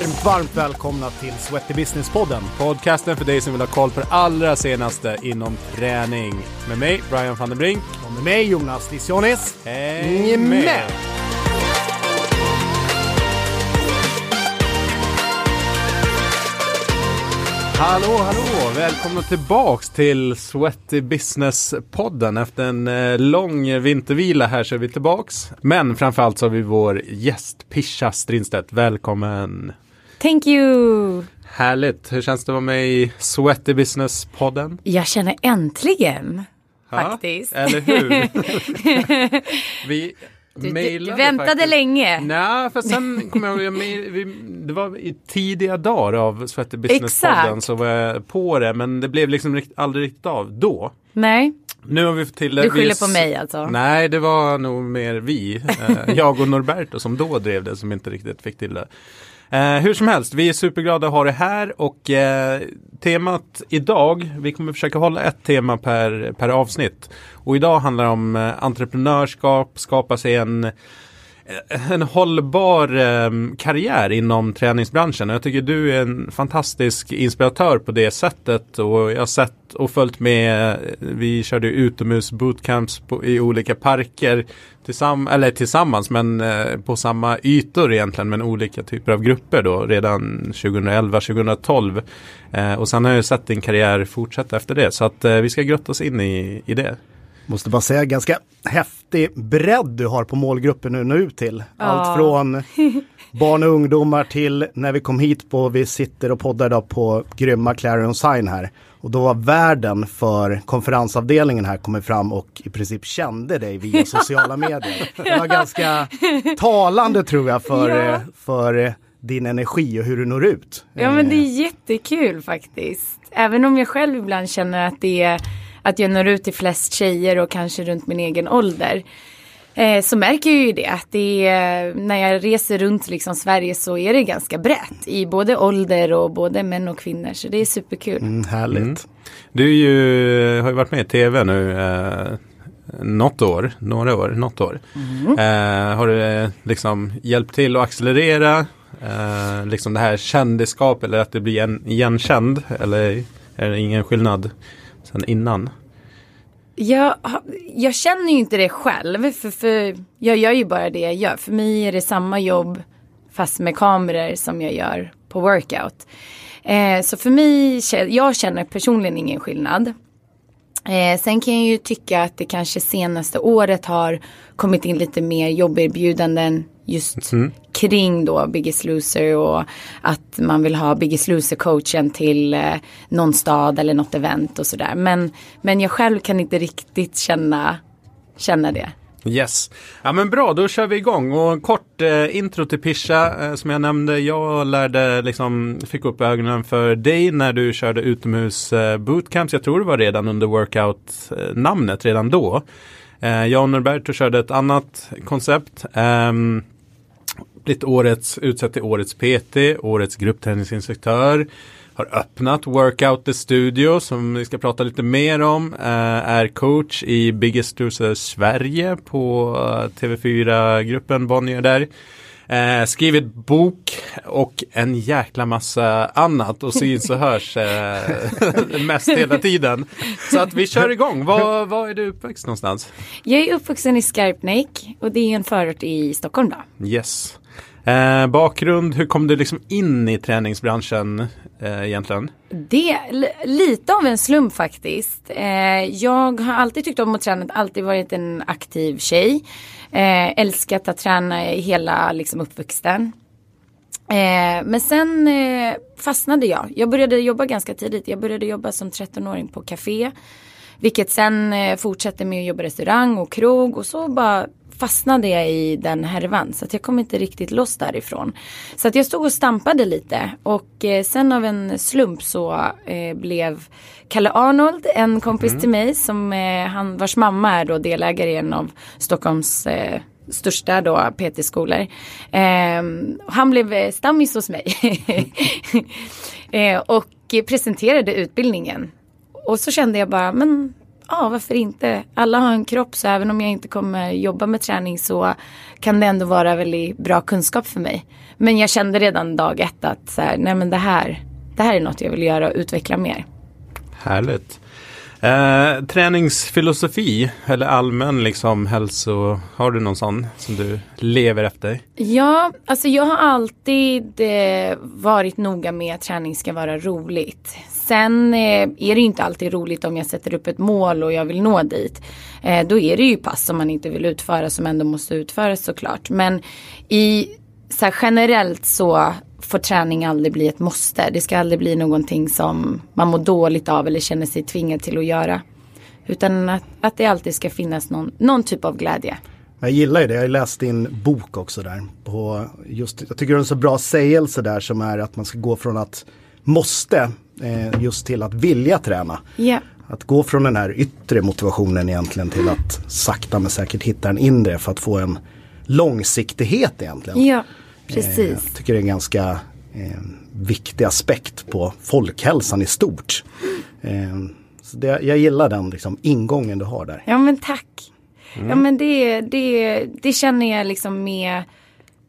Varmt, varmt välkomna till Sweaty Business-podden. Podcasten för dig som vill ha koll på det allra senaste inom träning. Med mig, Brian van der Brink. Och med mig, Jonas Lissionis. Häng med! Hallå, hallå! Välkomna tillbaks till Sweaty Business-podden. Efter en eh, lång vintervila här så är vi tillbaks. Men framförallt så har vi vår gäst Pisha Strindstedt. Välkommen! Thank you! Härligt! Hur känns det att vara med i Sweaty Business-podden? Jag känner äntligen. Ja, Faktiskt. Eller hur? vi Du, du, väntade faktiskt. länge. Nej, för sen kom jag jag vi, det var i tidiga dagar av Sweaty Business-podden så var jag på det, men det blev liksom aldrig riktigt av då. Nej, Nu har vi fått till det. du Vi skyller s- på mig alltså. Nej, det var nog mer vi, eh, jag och Norberto som då drev det, som inte riktigt fick till det. Eh, hur som helst, vi är superglada att ha det här och eh, temat idag, vi kommer försöka hålla ett tema per, per avsnitt. Och idag handlar det om eh, entreprenörskap, skapa sig en eh, en hållbar eh, karriär inom träningsbranschen. Och Jag tycker du är en fantastisk inspiratör på det sättet. Och jag har sett och följt med. Vi körde utomhus bootcamps på, i olika parker. Tillsamm eller tillsammans men eh, på samma ytor egentligen. Men olika typer av grupper då. Redan 2011-2012. Eh, och sen har jag sett din karriär fortsätta efter det. Så att eh, vi ska grotta oss in i, i det. Måste bara säga ganska häftig bredd du har på målgruppen nu, nu till. Allt Ja. från barn och ungdomar till när vi kom hit på, vi sitter och poddar idag på grymma Clarion Sign här. Och då var värden för konferensavdelningen här kommit fram och i princip kände dig via sociala medier. Det var ganska talande tror jag för, Ja. eh, för eh, din energi och hur du når ut. Ja men det Eh, är jättekul faktiskt. Även om jag själv ibland känner att det är att jag når ut till flest tjejer och kanske runt min egen ålder. Eh, så märker jag ju det att det är, när jag reser runt liksom Sverige så är det ganska brett i både ålder och både män och kvinnor. Så det är superkul. Mm, härligt. Du är ju, har ju varit med i tv nu eh, något år, några år, något år. Eh, har du eh, liksom hjälpt till att accelerera eh, liksom det här kändisskap eller att du blir en, igenkänd? Eller är det ingen skillnad sen innan? Jag, jag känner ju inte det själv. För, för jag gör ju bara det jag gör. För mig är det samma jobb fast med kameror som jag gör på workout. Eh, så för mig, jag känner personligen ingen skillnad. Eh, sen kan jag ju tycka att det kanske senaste året har kommit in lite mer jobberbjudanden just kring då Biggest Loser och att man vill ha Biggest Loser-coachen till eh, någon stad eller något event och sådär. Men, men jag själv kan inte riktigt känna, känna det. Yes. Ja men bra, då kör vi igång. Och kort eh, intro till Pisha. Eh, som jag nämnde, jag lärde liksom, fick upp ögonen för dig när du körde utomhus eh, bootcamps. Jag tror det var redan under workout-namnet redan då. Eh, jag och Norberto körde ett annat koncept. Blivit årets, utsett till årets PT, årets gruppträningsinstruktör. Har öppnat Workout the Studio som vi ska prata lite mer om. Eh, är coach i Biggest Loser Sverige på eh, TV4-gruppen Bonnier där. Eh, skrivit bok och en jäkla massa annat och syns och hörs eh, mest hela tiden. Så att vi kör igång. Var, var är du uppväxt någonstans? Jag är uppvuxen i Skarpnäck och det är en förort i Stockholm då. Yes. Eh, bakgrund, hur kom du liksom in i träningsbranschen eh, egentligen? Det lite av en slump faktiskt. Eh, jag har alltid tyckt om att träna, alltid varit en aktiv tjej. Eh, älskat att träna i hela liksom, uppväxten. Eh, men sen eh, fastnade jag. Jag började jobba ganska tidigt. Jag började jobba som 13-åring på café. Vilket sen eh, fortsatte med att jobba restaurang och krog och så bara fastnade jag i den härvan. Så att jag kom inte riktigt loss därifrån. Så att jag stod och stampade lite. Och eh, sen av en slump så eh, blev Kalle Arnold en kompis till mig. Som, eh, han, vars mamma är då delägare i en av Stockholms eh, största då PT-skolor. Ehm, han blev eh, stammis hos mig. eh, och presenterade utbildningen. Och så kände jag bara, men ja varför inte? Alla har en kropp så även om jag inte kommer jobba med träning så kan det ändå vara väldigt bra kunskap för mig. Men jag kände redan dag ett att så här, nej men det här, det här är något jag vill göra och utveckla mer. Härligt. Eh, träningsfilosofi eller allmän liksom hälso, har du någon sån som du lever efter? Ja, alltså jag har alltid eh, varit noga med att träning ska vara roligt. Sen eh, är det inte alltid roligt om jag sätter upp ett mål och jag vill nå dit. Eh, då är det ju pass som man inte vill utföra som ändå måste utföras såklart. Men i så här, generellt så får träning aldrig bli ett måste. Det ska aldrig bli någonting som man mår dåligt av eller känner sig tvingad till att göra. Utan att, att det alltid ska finnas någon, någon typ av glädje. Jag gillar ju det, jag har läst din bok också där. På just, jag tycker det är en så bra sägelse där som är att man ska gå från att måste eh, just till att vilja träna. Ja. Att gå från den här yttre motivationen egentligen till att sakta men säkert hitta en inre för att få en långsiktighet egentligen. Ja, Eh, precis. Jag tycker det är en ganska eh, viktig aspekt på folkhälsan i stort. Eh, så det, jag gillar den liksom, ingången du har där. Ja men tack. Ja men det, det, det känner jag liksom med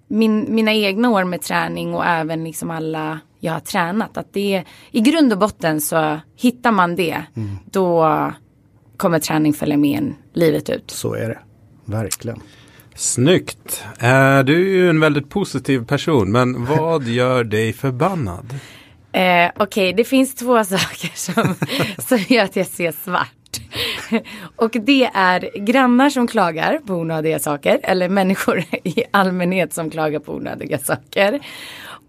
min, mina egna år med träning och även liksom alla jag har tränat. Att det i grund och botten så hittar man det. Då kommer träning följa med en livet ut. Så är det, verkligen. Snyggt. Eh, du är ju en väldigt positiv person, men vad gör dig förbannad? Eh, Okej, det finns två saker som, som gör att jag ser svart. Och det är grannar som klagar på onödiga saker. Eller människor i allmänhet som klagar på onödiga saker.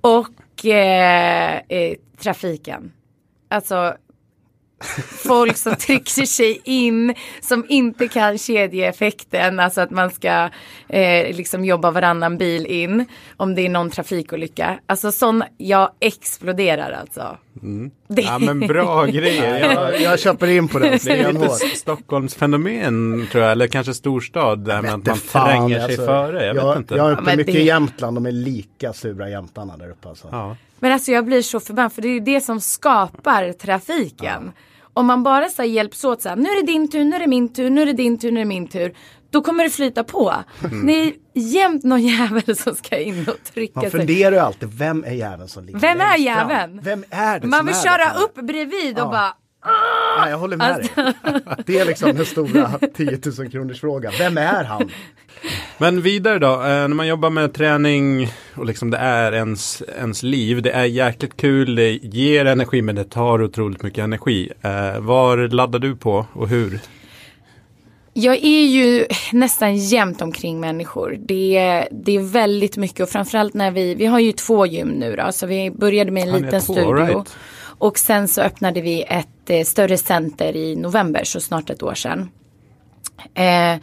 Och eh, eh, trafiken. Alltså folk som trycker sig in som inte kan kedjeeffekten, alltså att man ska eh, liksom jobba varannan bil in om det är någon trafikolycka. Alltså sån, jag exploderar alltså. Det, Ja men bra grejer. Jag, Jag, köper in på den det är lite. Stockholmsfenomen tror jag, eller kanske storstad där man fan, tränger sig alltså, före. Jag, jag, vet inte. Jag är Ja, uppe men mycket det- i Jämtland, de är lika sura jämtarna där uppe alltså. Ja. Men alltså jag blir så förbannad för det är ju det som skapar trafiken. Om man bara så här hjälps åt så här, nu är det din tur, nu är det min tur, nu är det din tur, nu är det min tur. Då kommer det flyta på. Mm. Det är jämt någon jävel som ska in och trycka Man sig. funderar ju alltid, vem är jäveln som ligger Vem är jäveln? Vem är det Man som vill är köra upp bredvid och Ja. bara Nej, jag håller med dig. Det är liksom den stora 10 000 kronors frågan. Vem är han? Men vidare då, eh, när man jobbar med träning och liksom det är ens, ens liv, det är jäkligt kul, det ger energi men det tar otroligt mycket energi. Eh, var laddar du på och hur? Jag är ju nästan jämt omkring människor. Det är, det är väldigt mycket och framförallt när vi, vi har ju två gym nu då, så vi började med en har liten två, studio. right. Och sen så öppnade vi ett eh, större center i november, så snart ett år sedan. Eh,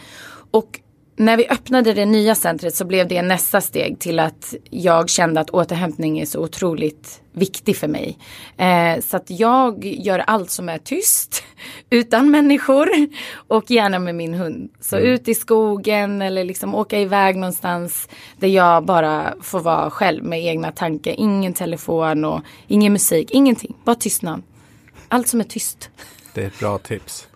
och när vi öppnade det nya centret så blev det nästa steg till att jag kände att återhämtning är så otroligt viktig för mig. Eh, så att jag gör allt som är tyst, utan människor och gärna med min hund. Så ut i skogen eller liksom åka iväg någonstans där jag bara får vara själv med egna tankar. Ingen telefon och ingen musik, ingenting, bara tystnad. Allt som är tyst. Det är ett bra tips.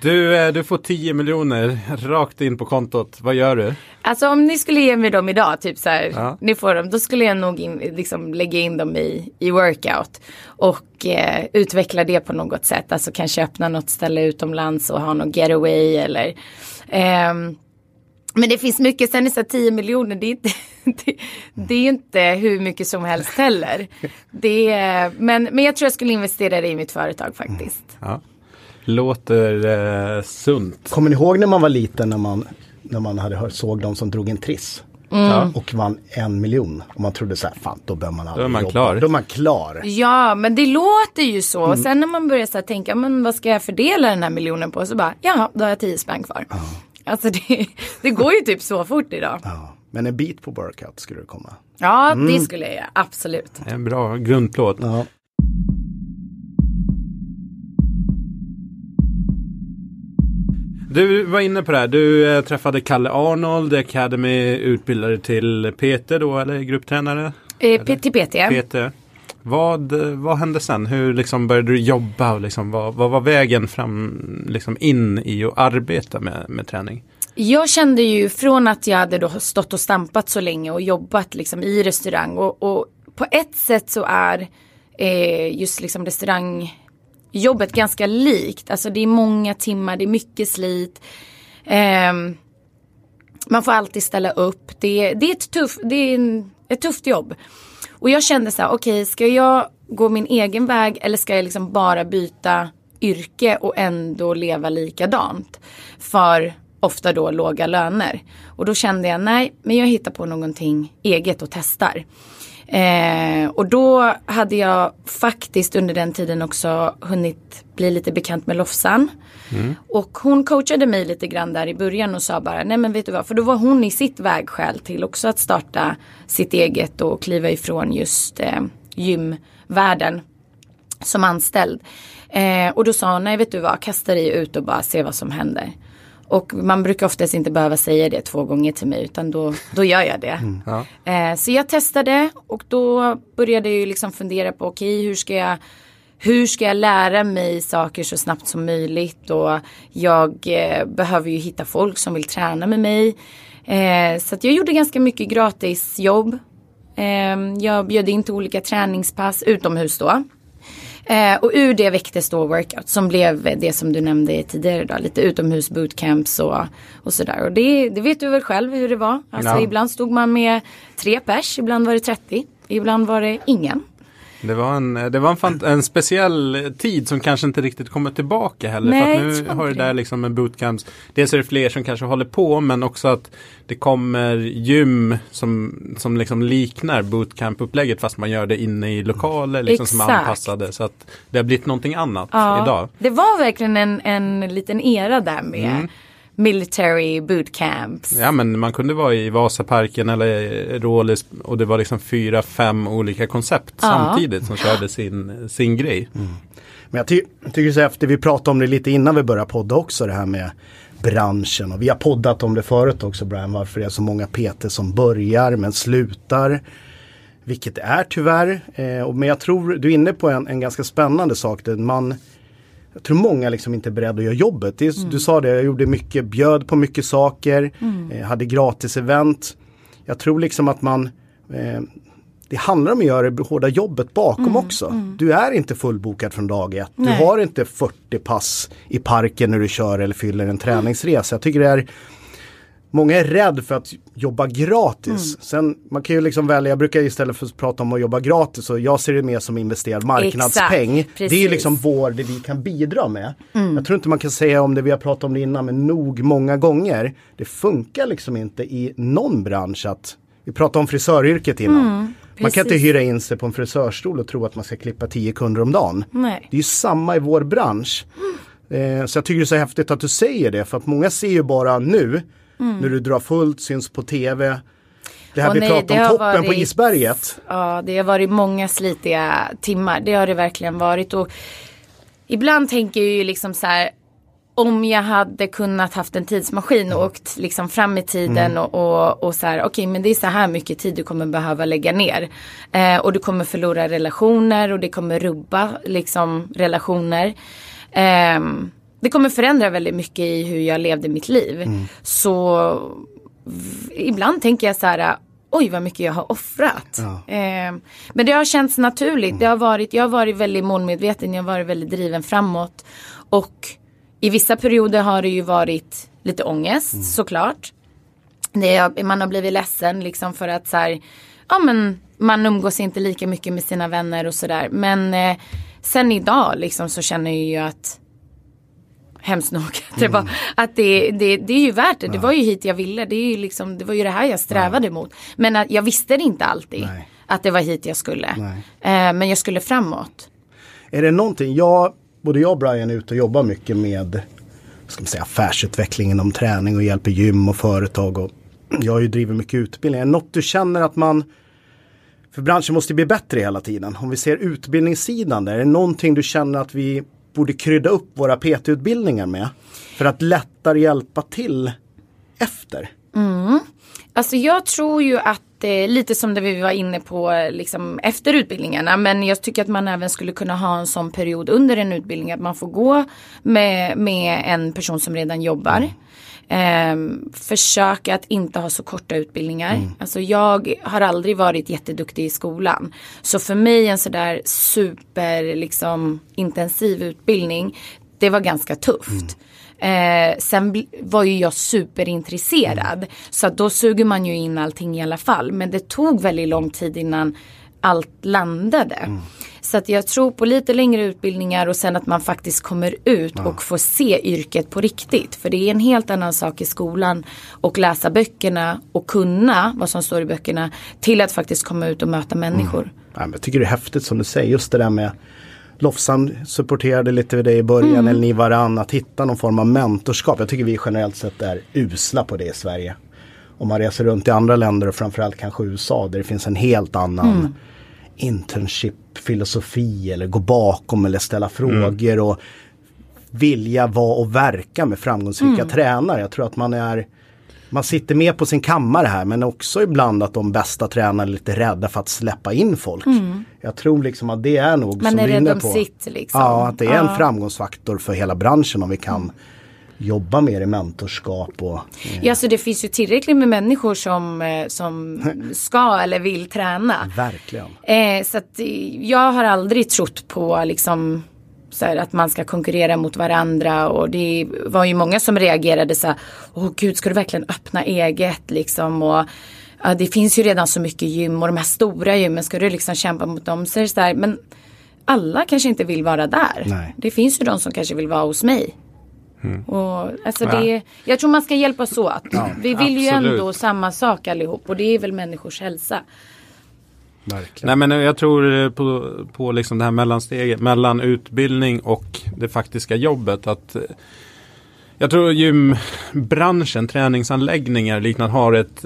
Du, eh, du får 10 miljoner rakt in på kontot. Vad gör du? Alltså om ni skulle ge mig dem idag, typ så här, Ja. ni får dem, då skulle jag nog in, liksom, lägga in dem i, i workout. Och eh, utveckla det på något sätt, alltså kanske öppna något ställe utomlands och ha någon getaway eller ehm, men det finns mycket, sen är det så här 10 miljoner, det är, inte, det, det är inte hur mycket som helst heller. Det är, men, men jag tror jag skulle investera det i mitt företag faktiskt. Ja. Låter eh, sunt. Kommer ni ihåg när man var liten när man, när man hade hört, såg de som drog en triss? Mm. Och vann en miljon. Och man trodde så här, fan då bör man aldrig man jobba. klar. Då är man klar. Ja, men det låter ju så. Och Sen när man börjar så här tänka, men vad ska jag fördela den här miljonen på? Så bara, jaha, då har jag 10 spänn kvar. Alltså det, det går ju typ så fort idag. Ja. Men en bit på workout skulle det komma. Ja, det skulle jag göra, absolut. En bra grundplåt. Ja. Du var inne på det här. Du eh, träffade Kalle Arnold, Academy, utbildade till PT då, eller grupptränare? Eh, till PT. PT. Vad, vad hände sen? Hur liksom började du jobba och liksom, vad, vad var vägen fram liksom in i att arbeta med, med träning? Jag kände ju från att jag hade då stått och stampat så länge och jobbat liksom i restaurang och, och på ett sätt så är eh, just liksom jobbet ganska likt. Alltså det är många timmar, det är mycket slit. Eh, man får alltid ställa upp. Det, det är, ett, tuff, det är en, ett tufft jobb. Och jag kände så här, okej, okay, ska jag gå min egen väg eller ska jag liksom bara byta yrke och ändå leva likadant? För ofta då låga löner. Och då kände jag, nej, men jag hittar på någonting eget och testar. Eh, och då hade jag faktiskt under den tiden också hunnit bli lite bekant med Lofsan. Mm. Och hon coachade mig lite grann där i början och sa bara, nej men vet du vad, för då var hon i sitt vägskäl till också att starta sitt eget och kliva ifrån just eh, gymvärlden som anställd. Eh, och då sa hon, nej vet du vad, kasta dig ut och bara se vad som händer. Och man brukar oftast inte behöva säga det två gånger till mig utan då, då gör jag det. Mm, ja. eh, så jag testade och då började jag liksom fundera på okej okay, hur ska jag hur ska jag lära mig saker så snabbt som möjligt och jag eh, behöver ju hitta folk som vill träna med mig. Eh, så jag gjorde ganska mycket gratisjobb. Eh, jag bjöd in till olika träningspass utomhus då. Eh, och ur det väcktes då workout som blev det som du nämnde tidigare idag. Lite utomhus bootcamps och, och sådär. Och det, det vet du väl själv hur det var. Alltså ja. ibland stod man med tre pers, ibland var det 30, ibland var det ingen. Det var en, det var en, en, speciell tid som kanske inte riktigt kommer tillbaka heller. Nej, för nu har det där liksom med bootcamps. Dels är det fler som kanske håller på men också att det kommer gym som, som liksom liknar bootcamp-upplägget fast man gör det inne i lokaler liksom som är anpassade. Så att det har blivit någonting annat ja, idag. Det var verkligen en, en liten era där med mm military bootcamps. Ja men man kunde vara i Vasaparken eller Rålis och det var liksom fyra, fem olika koncept ja. samtidigt som körde sin, sin grej. Mm. Men jag ty tycker så efter, vi pratade om det lite innan vi började podda också det här med branschen och vi har poddat om det förut också Brian varför det är så många PT som börjar men slutar. Vilket är tyvärr. Eh, men jag tror du är inne på en, en ganska spännande sak. Där man jag tror många liksom inte är beredda att göra jobbet. Är, mm. Du sa det, jag gjorde mycket, bjöd på mycket saker, mm. eh, hade gratis event. Jag tror liksom att man eh, det handlar om att göra det hårda jobbet bakom mm, också. Mm. Du är inte fullbokad från dag ett. Nej. Du har inte 40 pass i parken när du kör eller fyller en träningsresa. Jag tycker det är Många är rädda för att jobba gratis. Mm. Sen man kan ju liksom välja, jag brukar istället för att prata om att jobba gratis och jag ser det mer som investerad marknadspeng. det är liksom vår, det vi kan bidra med. Mm. Jag tror inte man kan säga om det vi har pratat om det innan men nog många gånger. Det funkar liksom inte i någon bransch att, vi pratade om frisöryrket innan. Mm. Man kan inte hyra in sig på en frisörstol och tro att man ska klippa tio kunder om dagen. Nej. Det är ju samma i vår bransch. Eh, så jag tycker det är så häftigt att du säger det för att många ser ju bara nu Mm. När du drar fullt, syns på tv. Det här och vi nej, pratade om, toppen varit, på isberget. Ja, det har varit många slitiga timmar. Det har det verkligen varit. Och ibland tänker jag ju liksom så här. Om jag hade kunnat haft en tidsmaskin och åkt liksom fram i tiden mm. och, och, och, så här, okej okay, men det är så här mycket tid du kommer behöva lägga ner. Eh, och du kommer förlora relationer och det kommer rubba liksom relationer. Eh, det kommer förändra väldigt mycket i hur jag levde mitt liv. Mm. Så ibland tänker jag så här, oj vad mycket jag har offrat. Ja. Eh, men det har känts naturligt. Mm. Det har varit, jag har varit väldigt målmedveten, jag har varit väldigt driven framåt. Och i vissa perioder har det ju varit lite ångest mm. såklart. Det, man har blivit ledsen liksom för att så här, ja men man umgås inte lika mycket med sina vänner och sådär. Men eh, sen idag liksom så känner jag ju att hemskt nog. Det, var, mm. att det, det, det är ju värt det. Det var ju hit jag ville. Det, är ju liksom, det var ju det här jag strävade mot. Men att jag visste det inte alltid. Nej. Att det var hit jag skulle. Eh, men jag skulle framåt. Är det någonting, jag, både jag och Brian är ute och jobbar mycket med ska man säga, affärsutveckling inom träning och hjälper gym och företag. Och jag har ju drivit mycket utbildning. Är det något du känner att man för branschen måste bli bättre hela tiden. Om vi ser utbildningssidan där, är det någonting du känner att vi borde krydda upp våra PT-utbildningar med. För att lättare hjälpa till efter. Mm. Alltså jag tror ju att eh, lite som det vi var inne på liksom, efter utbildningarna. Men jag tycker att man även skulle kunna ha en sån period under en utbildning att man får gå med, med en person som redan jobbar. Eh, försöka att inte ha så korta utbildningar. Mm. Alltså jag har aldrig varit jätteduktig i skolan. Så för mig en sådär super liksom intensiv utbildning. Det var ganska tufft. Mm. Eh, sen var ju jag superintresserad. Mm. Så då suger man ju in allting i alla fall. Men det tog väldigt lång tid innan allt landade. Så att jag tror på lite längre utbildningar och sen att man faktiskt kommer ut ja. och får se yrket på riktigt. För det är en helt annan sak i skolan och läsa böckerna och kunna vad som står i böckerna till att faktiskt komma ut och möta människor. Mm. Ja, jag tycker det är häftigt som du säger, just det där med Lofsan supporterade lite vid det i början, mm. eller ni varann, att hitta någon form av mentorskap. Jag tycker vi generellt sett är usla på det i Sverige. Om man reser runt i andra länder och framförallt kanske USA där det finns en helt annan mm. Internship-filosofi eller gå bakom eller ställa frågor mm. och vilja vara och verka med framgångsrika mm. tränare. Jag tror att man är man sitter med på sin kammare här men också ibland att de bästa tränarna är lite rädda för att släppa in folk. Mm. Jag tror liksom att det är nog Man som är rädd om sitt liksom. Ja, att det är ja. en framgångsfaktor för hela branschen om vi kan mm. Jobba mer i mentorskap. Och, eh. Ja, så det finns ju tillräckligt med människor som, eh, som ska eller vill träna. Verkligen. Eh, så att eh, jag har aldrig trott på liksom så här, att man ska konkurrera mot varandra och det var ju många som reagerade så här, åh gud ska du verkligen öppna eget liksom och ja, det finns ju redan så mycket gym och de här stora gymmen ska du liksom kämpa mot dem så, så där, men alla kanske inte vill vara där. Nej. Det finns ju de som kanske vill vara hos mig. Mm. Och, alltså ja. det, jag tror man ska hjälpas åt. Ja, Vi vill absolut. ju ändå samma sak allihop och det är väl människors hälsa. Verkligen. Nej men jag tror på, på liksom det här mellansteget mellan utbildning och det faktiska jobbet. att jag tror gymbranschen, träningsanläggningar liknande har ett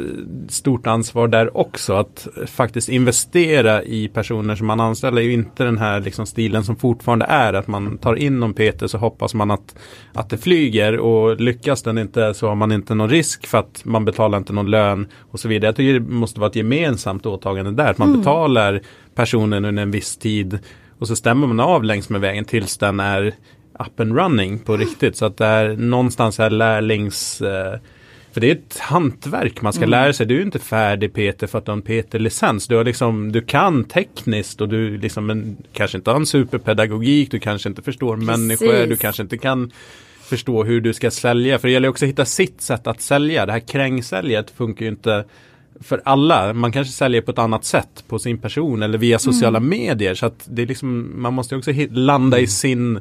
stort ansvar där också. Att faktiskt investera i personer som man anställer. är inte den här liksom stilen som fortfarande är. Att man tar in någon PT så hoppas man att, att det flyger. Och lyckas den inte så har man inte någon risk för att man betalar inte någon lön och så vidare. Jag tycker det måste vara ett gemensamt åtagande där. Att man mm. betalar personen under en viss tid. Och så stämmer man av längs med vägen tills den är up and running på riktigt. Så att det är någonstans här lärlings... Eh, för det är ett hantverk man ska mm. lära sig. Du är inte färdig PT för att du har en PT-licens. Du, liksom, du kan tekniskt och du liksom, men, kanske inte har en superpedagogik. Du kanske inte förstår Precis. människor. Du kanske inte kan förstå hur du ska sälja. För det gäller också att hitta sitt sätt att sälja. Det här krängsäljet funkar ju inte för alla. Man kanske säljer på ett annat sätt på sin person eller via sociala mm. medier. Så att det är liksom, man måste också landa i mm. sin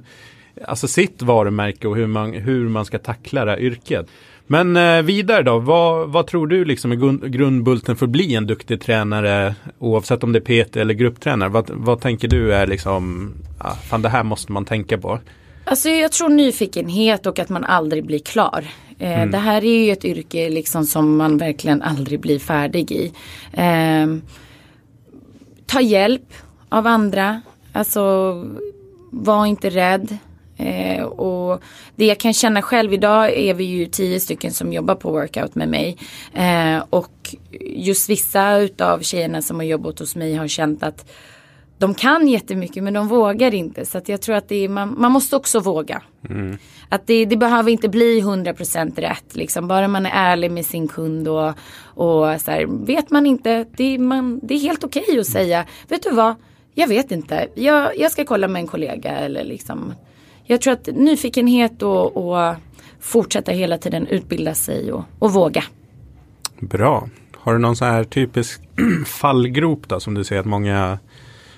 alltså sitt varumärke och hur man, hur man ska tackla det här yrket. Men eh, vidare då, vad, vad tror du liksom är grundbulten för att bli en duktig tränare oavsett om det är PT eller grupptränare? Vad, vad tänker du är liksom, ah, fan det här måste man tänka på? Alltså jag tror nyfikenhet och att man aldrig blir klar. Eh, mm. Det här är ju ett yrke liksom som man verkligen aldrig blir färdig i. Eh, ta hjälp av andra. Alltså var inte rädd. Eh, och det jag kan känna själv, idag är vi ju tio stycken som jobbar på workout med mig. Eh, och just vissa utav tjejerna som har jobbat hos mig har känt att de kan jättemycket men de vågar inte. Så jag tror att är, man, man måste också våga. Mm. Att det, det, behöver inte bli 100% rätt. Liksom. Bara man är ärlig med sin kund och, och så här, vet man inte, det, man, det är helt okej okay att säga, vet du vad, jag vet inte, jag, jag ska kolla med en kollega eller liksom jag tror att nyfikenhet och, och fortsätta hela tiden utbilda sig och, och våga. Bra. Har du någon sån här typisk fallgrop då som du ser att många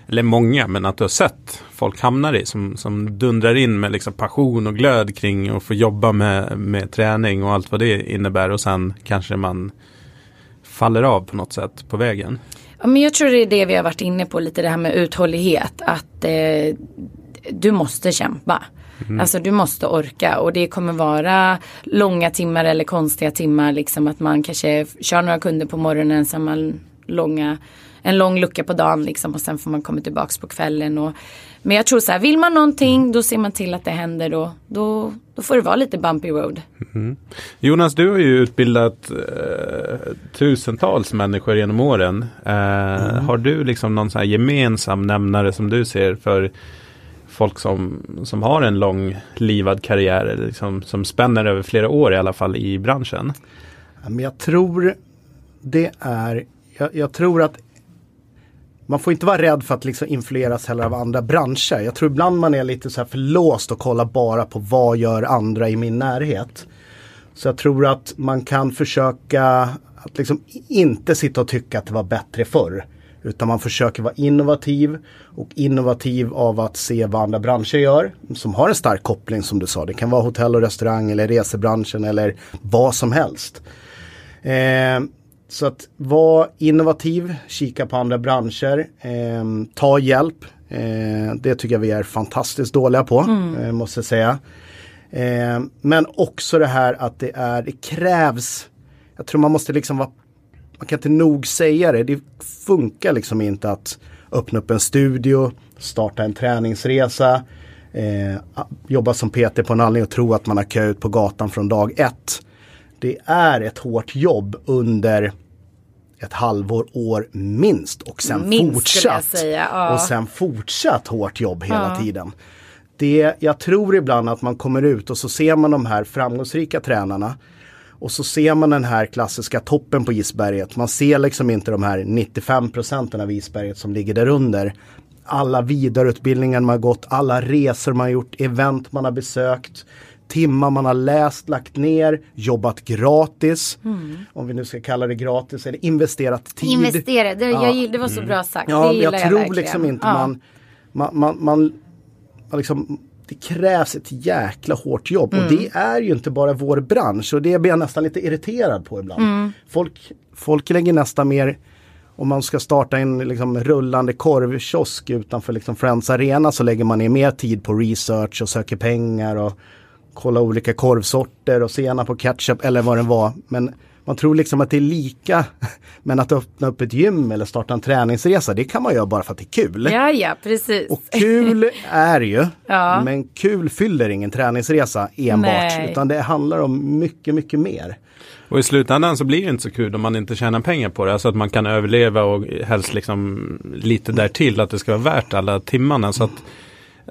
eller många, men att du har sett folk hamnar i som, som dundrar in med liksom passion och glöd kring att få jobba med, med träning och allt vad det innebär och sen kanske man faller av på något sätt på vägen. Ja, men jag tror det är det vi har varit inne på lite det här med uthållighet. Att eh, du måste kämpa. Mm. Alltså du måste orka och det kommer vara långa timmar eller konstiga timmar. Liksom att man kanske kör några kunder på morgonen sen man långa en lång lucka på dagen liksom och sen får man komma tillbaks på kvällen. Och, men jag tror så här, vill man någonting då ser man till att det händer och då, då får det vara lite bumpy road. Mm. Jonas, du har ju utbildat eh, tusentals människor genom åren. Eh, mm. Har du liksom någon sån här gemensam nämnare som du ser för folk som, som har en lång livad karriär, eller liksom, som spänner över flera år i alla fall i branschen? Men jag tror det är, jag, jag tror att man får inte vara rädd för att liksom influeras heller av andra branscher. Jag tror ibland man är lite så här för låst och kollar bara på vad gör andra i min närhet. Så jag tror att man kan försöka att liksom inte sitta och tycka att det var bättre förr. Utan man försöker vara innovativ och innovativ av att se vad andra branscher gör. Som har en stark koppling som du sa. Det kan vara hotell och restaurang eller resebranschen eller vad som helst. Eh, så att vara innovativ, kika på andra branscher, eh, ta hjälp. Eh, det tycker jag vi är fantastiskt dåliga på, mm. eh, måste jag säga. Eh, men också det här att det är, det krävs, jag tror man måste liksom vara, man kan inte nog säga det, det funkar liksom inte att öppna upp en studio, starta en träningsresa, eh, jobba som PT på en anledning och tro att man har kö ut på gatan från dag ett det är ett hårt jobb under ett halvår, år minst och sen minst, fortsatt. Ja. Och sen fortsatt hårt jobb hela ja. tiden. Det, jag tror ibland att man kommer ut och så ser man de här framgångsrika tränarna. Och så ser man den här klassiska toppen på isberget. Man ser liksom inte de här 95 procenten av isberget som ligger där under. Alla vidareutbildningar man har gått, alla resor man har gjort, event man har besökt timmar man har läst, lagt ner, jobbat gratis. Mm. Om vi nu ska kalla det gratis, eller investerat tid. Investera, det, ja. jag, det var så mm. bra sagt. Ja, jag, jag tror liksom inte ja. man, man, man, man liksom, det krävs ett jäkla hårt jobb mm. och det är ju inte bara vår bransch och det blir jag nästan lite irriterad på ibland. Mm. Folk, folk lägger nästan mer om man ska starta en liksom, rullande korvkiosk utanför liksom, Friends Arena så lägger man ner mer tid på research och söker pengar och kolla olika korvsorter och senap och ketchup eller vad det var. Men man tror liksom att det är lika. Men att öppna upp ett gym eller starta en träningsresa, det kan man göra bara för att det är kul. Ja, ja, precis. Och kul är ju, ja. men kul fyller ingen träningsresa enbart. Nej. Utan det handlar om mycket, mycket mer. Och i slutändan så blir det inte så kul om man inte tjänar pengar på det. Alltså att man kan överleva och helst liksom lite därtill att det ska vara värt alla timmarna. Så att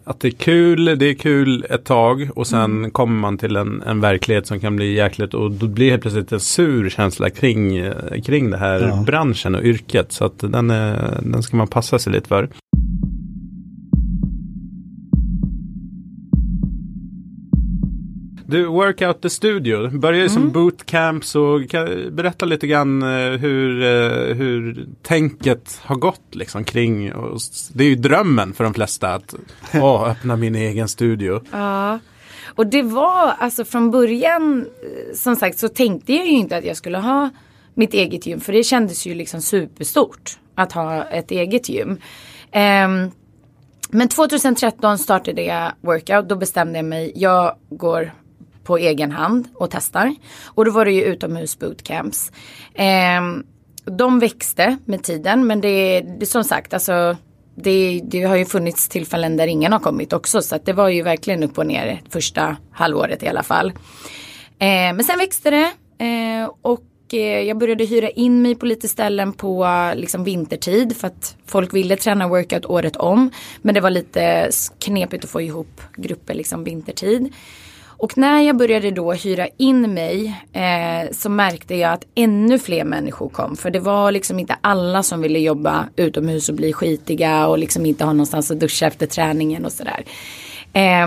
att det är kul, det är kul ett tag och sen mm. kommer man till en, en verklighet som kan bli jäkligt och då blir det plötsligt en sur känsla kring, kring det här ja. branschen och yrket. Så att den, är, den ska man passa sig lite för. Du, Workout the Studio, börjar ju mm. som bootcamp så kan, berätta lite grann eh, hur, eh, hur tänket har gått liksom kring, och, det är ju drömmen för de flesta att åh, öppna min egen studio. Ja, och det var alltså från början, eh, som sagt så tänkte jag ju inte att jag skulle ha mitt eget gym för det kändes ju liksom superstort att ha ett eget gym. Um, men 2013 startade jag workout. Då bestämde jag mig. Jag går på egen hand och testar. Och då var det ju utomhus bootcamps. Eh, de växte med tiden men det, det som sagt alltså det, det, har ju funnits tillfällen där ingen har kommit också så att det var ju verkligen upp och ner första halvåret i alla fall. Eh, men sen växte det ehm, eh, och jag började hyra in mig på lite ställen på liksom vintertid för att folk ville träna workout året om. Men det var lite knepigt att få ihop grupper liksom vintertid. Och när jag började då hyra in mig eh, så märkte jag att ännu fler människor kom. För det var liksom inte alla som ville jobba utomhus och bli skitiga och liksom inte ha någonstans att duscha efter träningen och sådär. Eh,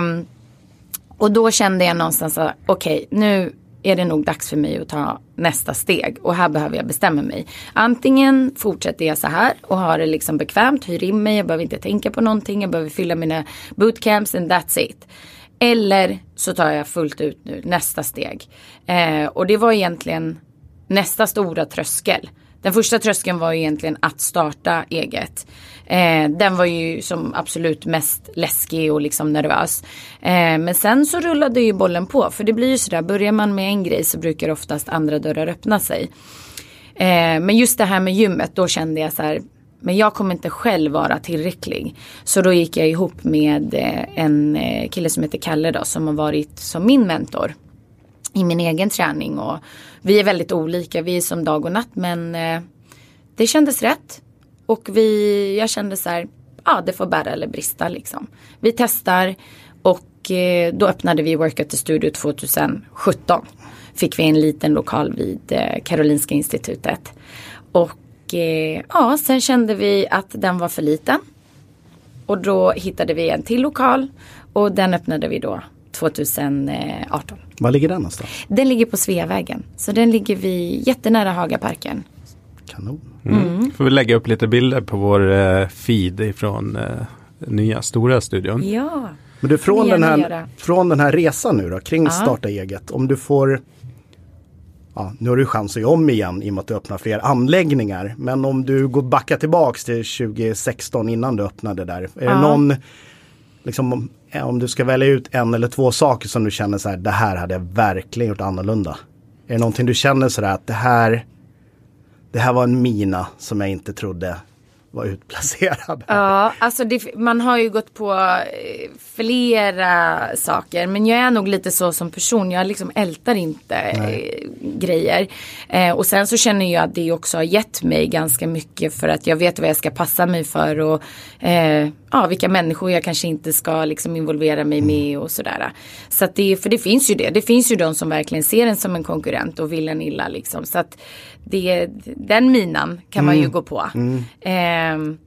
och då kände jag någonstans att okej, okay, nu är det nog dags för mig att ta nästa steg och här behöver jag bestämma mig. Antingen fortsätter jag så här och har det liksom bekvämt, hyr in mig, jag behöver inte tänka på någonting, jag behöver fylla mina bootcamps and that's it. Eller så tar jag fullt ut nu nästa steg. Eh, och det var egentligen nästa stora tröskel. Den första tröskeln var egentligen att starta eget. Eh, den var ju som absolut mest läskig och liksom nervös. Eh, men sen så rullade ju bollen på. För det blir ju sådär, börjar man med en grej så brukar oftast andra dörrar öppna sig. Eh, men just det här med gymmet, då kände jag så här, men jag kommer inte själv vara tillräcklig. Så då gick jag ihop med eh, en eh, kille som heter Kalle då, som har varit som min mentor i min egen träning. Och vi är väldigt olika, vi är som dag och natt men eh, det kändes rätt. Och vi, jag kände så här, ja det får bära eller brista liksom. Vi testar och då öppnade vi Workout the Studio 2017. Fick vi en liten lokal vid Karolinska institutet. Och eh, ja, sen kände vi att den var för liten. Och då hittade vi en till lokal och den öppnade vi då 2018. Var ligger den någonstans? Den ligger på Sveavägen. Så den ligger vid jättenära Hagaparken. Kanon. Mm. Får vi lägga upp lite bilder på vår eh, feed ifrån eh, nya stora studion. Ja. Men du från den, här, från den här resan nu då kring Ja. starta eget. Om du får Ja, nu har du chans att göra om igen i och med att du öppnar fler anläggningar. Men om du går backa tillbaks till 2016 innan du öppnade där. Är det Ja. någon, liksom, om, du ska välja ut en eller två saker som du känner så här, det här hade jag verkligen gjort annorlunda. Är det någonting du känner sådär att det här, det här var en mina som jag inte trodde var utplacerad. Ja, alltså det, man har ju gått på eh, flera saker. Men jag är nog lite så som person. Jag liksom ältar inte eh, grejer. Eh, och sen så känner jag att det också har gett mig ganska mycket för att jag vet vad jag ska passa mig för. Och eh, ja, vilka människor jag kanske inte ska liksom involvera mig med och sådär. Så att det, för det finns ju det. Det finns ju de som verkligen ser en som en konkurrent och vill en illa liksom. Så att det, den minan kan man ju gå på. Ehm,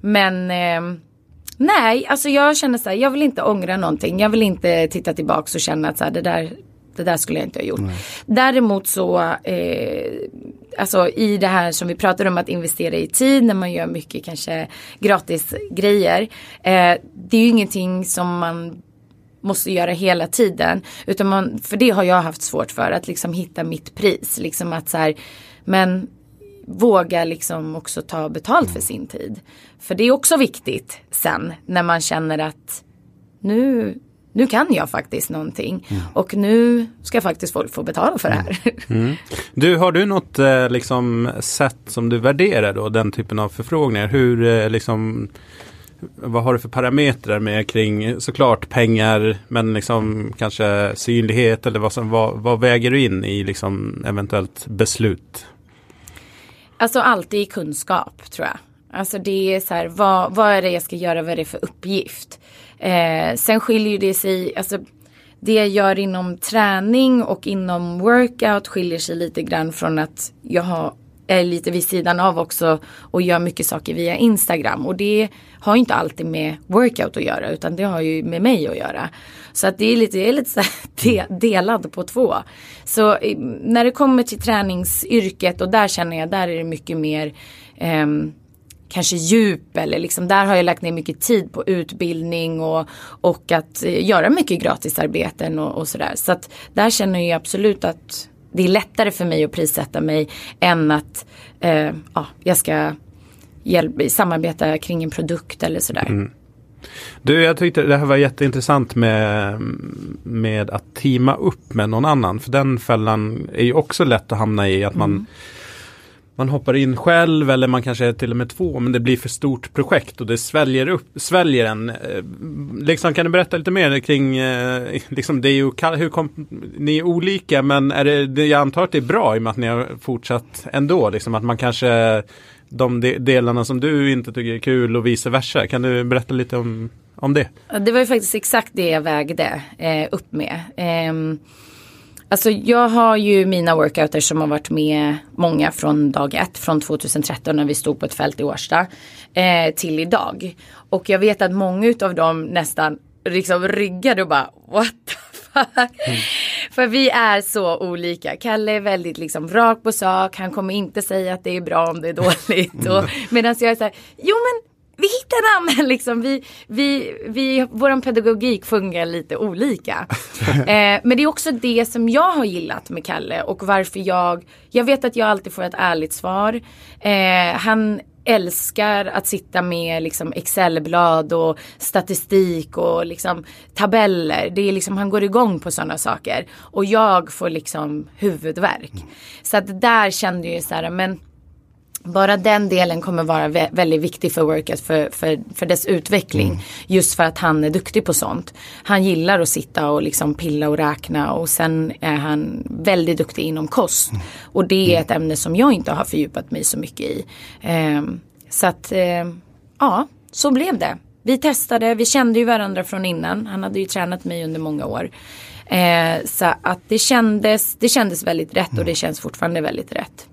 men ehm, nej, alltså jag känner så här, jag vill inte ångra någonting. Jag vill inte titta tillbaks och känna att så här, det där det där skulle jag inte ha gjort. Däremot så, eh, alltså i det här som vi pratar om att investera i tid när man gör mycket kanske gratis grejer. Eh, det är ju ingenting som man måste göra hela tiden. Utan man, för det har jag haft svårt för, att liksom hitta mitt pris. Liksom att så här, men våga liksom också ta betalt för sin tid. För det är också viktigt sen när man känner att nu, nu kan jag faktiskt någonting. Och nu ska faktiskt folk få betala för det här. Du, har du något eh, liksom, sätt som du värderar då, den typen av förfrågningar? Hur eh, liksom vad har du för parametrar med kring såklart pengar men liksom kanske synlighet eller vad, som, vad, vad väger du in i liksom eventuellt beslut? Alltså alltid kunskap tror jag. Alltså det är så här, vad, vad är det jag ska göra, vad är det för uppgift? Eh, sen skiljer det sig, alltså det jag gör inom träning och inom workout skiljer sig lite grann från att jag har, är lite vid sidan av också och gör mycket saker via Instagram. Och det har ju inte alltid med workout att göra utan det har ju med mig att göra. Så att det är lite, jag är lite så de, delad på två. Så när det kommer till träningsyrket och där känner jag, där är det mycket mer ehm, kanske djup eller liksom där har jag lagt ner mycket tid på utbildning och, och att eh, göra mycket gratisarbeten och, och sådär. Så att där känner jag absolut att det är lättare för mig att prissätta mig än att eh, ja, jag ska hjälp, samarbeta kring en produkt eller sådär. Du, jag tyckte det här var jätteintressant med, med att teama upp med någon annan. För den fällan är ju också lätt att hamna i att man man hoppar in själv eller man kanske är till och med två men det blir för stort projekt och det sväljer, upp, sväljer en. Eh, liksom, kan du berätta lite mer kring, eh, liksom, det är ju, hur kom, ni är olika men är det, jag antar att det är bra i och med att ni har fortsatt ändå. Liksom, att man kanske, de delarna som du inte tycker är kul och vice versa. Kan du berätta lite om, om det? Det var ju faktiskt exakt det jag vägde eh, upp med. Eh, alltså jag har ju mina workouter som har varit med många från dag ett, från 2013 när vi stod på ett fält i Årsta, eh, till idag. Och jag vet att många av dem nästan liksom ryggade och bara what the fuck. För vi är så olika. Kalle är väldigt liksom rak på sak. Han kommer inte säga att det är bra om det är dåligt. Och, medan jag är så här, jo men vi hittar namn liksom. Vi, vi, vi, våran pedagogik fungerar lite olika. eh, men det är också det som jag har gillat med Kalle och varför jag, jag vet att jag alltid får ett ärligt svar. Eh, han älskar att sitta med liksom Excelblad och statistik och liksom tabeller. Det är liksom, han går igång på sådana saker. Och jag får liksom huvudvärk. Mm. Så att där kände jag så här, men bara den delen kommer vara vä väldigt viktig för Workat för, för, för dess utveckling. Mm. Just för att han är duktig på sånt. Han gillar att sitta och liksom pilla och räkna och sen är han väldigt duktig inom kost. Mm. Och det är ett ämne som jag inte har fördjupat mig så mycket i. Um, så att um, ja, så blev det. Vi testade, vi kände ju varandra från innan. Han hade ju tränat mig under många år. Eh, så att det kändes, det kändes väldigt rätt och det mm. känns fortfarande väldigt rätt.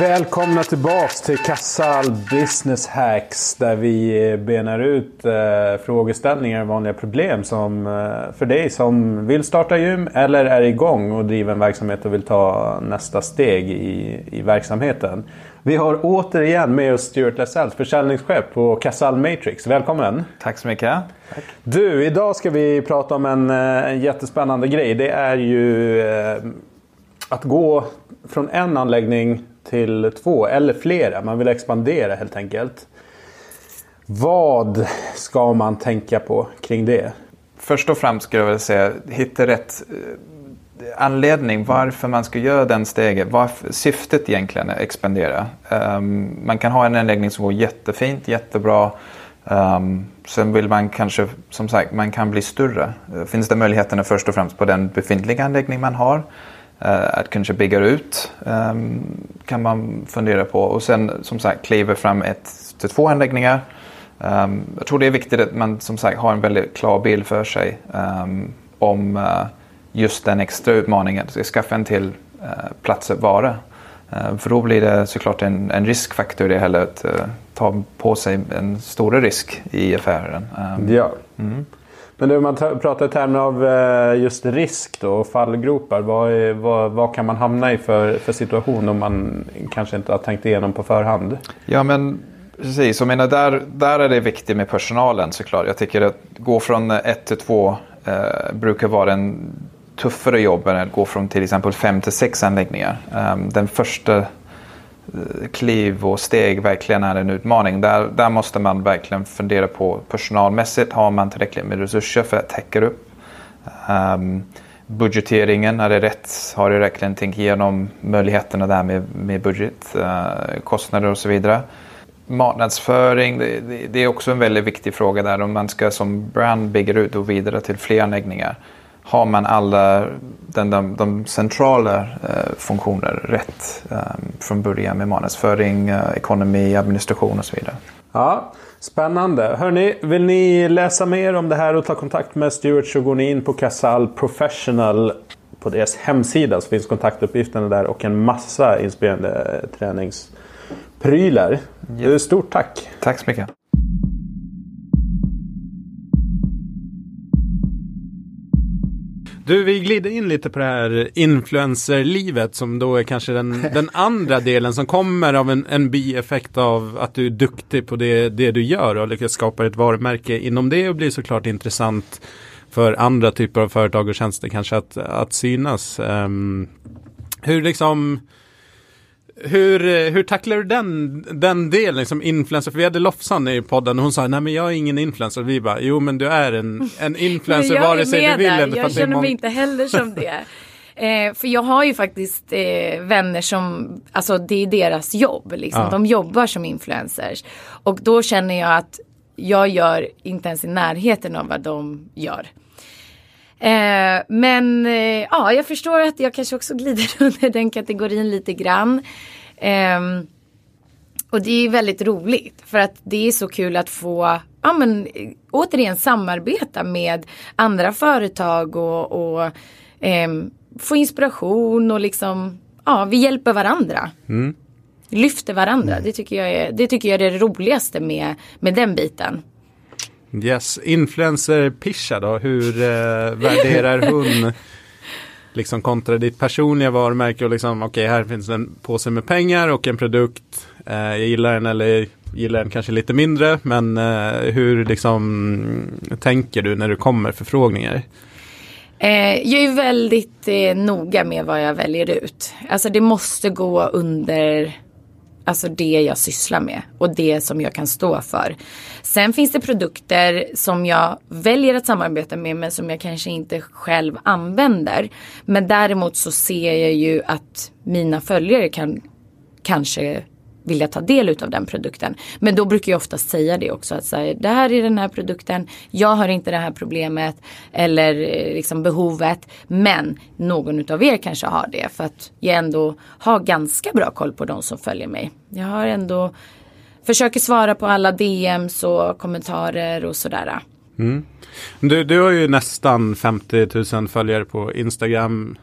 Välkomna tillbaks till Kassal Business Hacks där vi benar ut eh, frågeställningar och vanliga problem som, eh, för dig som vill starta gym eller är igång och driver en verksamhet och vill ta nästa steg i, i verksamheten. Vi har återigen med oss Stuart Lassells, försäljningschef på Casal Matrix. Välkommen! Tack så mycket! Tack. Du, idag ska vi prata om en, eh, en jättespännande grej. Det är ju eh, att gå från en anläggning till två eller flera. Man vill expandera helt enkelt. Vad ska man tänka på kring det? Först och främst skulle jag vilja säga hitta rätt eh, anledning varför man ska göra den steget. Varför syftet egentligen är att expandera. Um, man kan ha en anläggning som går jättefint, jättebra. Um, sen vill man kanske, som sagt, man kan bli större. Eh, finns det möjligheterna först och främst på den befintliga anläggning man har? Uh, att kanske bygga ut um, kan man fundera på. Och sen som sagt kliva fram ett till två anläggningar. Um, jag tror det är viktigt att man som sagt har en väldigt klar bild för sig um, om uh, just den extra utmaningen. Att skaffa en till uh, plats att vara. Uh, för då blir det såklart en, en riskfaktor det heller att ta på sig en större risk i affären. ja. Mm. Men om man pratar i termer av eh, just risk då, och fallgropar. Vad, är, vad, vad, kan man hamna i för, för situation om man kanske inte har tänkt igenom på förhand? Ja men precis, jag menar, där, där är det viktigt med personalen såklart. Jag tycker att gå från ett till två eh, brukar vara en tuffare jobb än att gå från till exempel fem till sex anläggningar. Um, den första Eh, kliv och steg verkligen är en utmaning. Där, där måste man verkligen fundera på personalmässigt. Har man tillräckligt med resurser för att täcka upp? Um, budgeteringen, är det rätt? Har du verkligen tänkt igenom möjligheterna där med, med budget, uh, kostnader och så vidare? Marknadsföring, det, det, det, är också en väldigt viktig fråga där. Om man ska som brand bygga ut och vidare till fler anläggningar har man alla den, de, de centrala eh, funktioner rätt eh, från början med marknadsföring, eh, ekonomi, administration och så vidare. Ja, Spännande. Hörni, vill ni läsa mer om det här och ta kontakt med Stuart så går ni in på Casal Professional på deras hemsida så finns kontaktuppgifterna där och en massa inspirerande träningsprylar. Yes. Stort tack! Tack så mycket! Du, vi glider in lite på det här influencerlivet som då är kanske den, den andra delen som kommer av en, en bieffekt av att du är duktig på det, det du gör och lyckas skapa ett varumärke inom det och blir såklart intressant för andra typer av företag och tjänster kanske att, att synas. Um, hur liksom hur, eh, hur tacklar du den, den delen som influencer? För vi hade Lofsan i podden och hon sa nej men jag är ingen influencer. Och vi bara jo men du är en, en influencer vare sig du vill eller Jag känner mig inte heller som det. Eh, för jag har ju faktiskt eh, vänner som, alltså det är deras jobb. Liksom. Ja. De jobbar som influencers. Och då känner jag att jag gör inte ens i närheten av vad de gör. Eh, men eh, ja, jag förstår att jag kanske också glider under den kategorin lite grann. Eh, och det är väldigt roligt för att det är så kul att få ja, men, återigen samarbeta med andra företag och, och ehm, få inspiration och liksom ja, vi hjälper varandra. Mm. Lyfter varandra. Mm. Det, tycker jag är, det tycker jag är det roligaste med, med den biten. Yes, influencer Pisha då, hur eh, värderar hon liksom kontra ditt personliga varumärke och liksom okej okay, här finns en påse med pengar och en produkt. Eh, jag gillar den eller gillar den kanske lite mindre. Men eh, hur liksom tänker du när du kommer förfrågningar? Eh, jag är väldigt eh, noga med vad jag väljer ut. Alltså det måste gå under alltså det jag sysslar med och det som jag kan stå för. Sen finns det produkter som jag väljer att samarbeta med men som jag kanske inte själv använder. Men däremot så ser jag ju att mina följare kan kanske vilja ta del av den produkten. Men då brukar jag oftast säga det också. Att här, det här är den här produkten. Jag har inte det här problemet. Eller eh, liksom behovet. Men någon av er kanske har det. För att jag ändå har ganska bra koll på de som följer mig. Jag har ändå försöker svara på alla DMs och kommentarer och sådär. Mm. Du, du har ju nästan 50 000 följare på Instagram.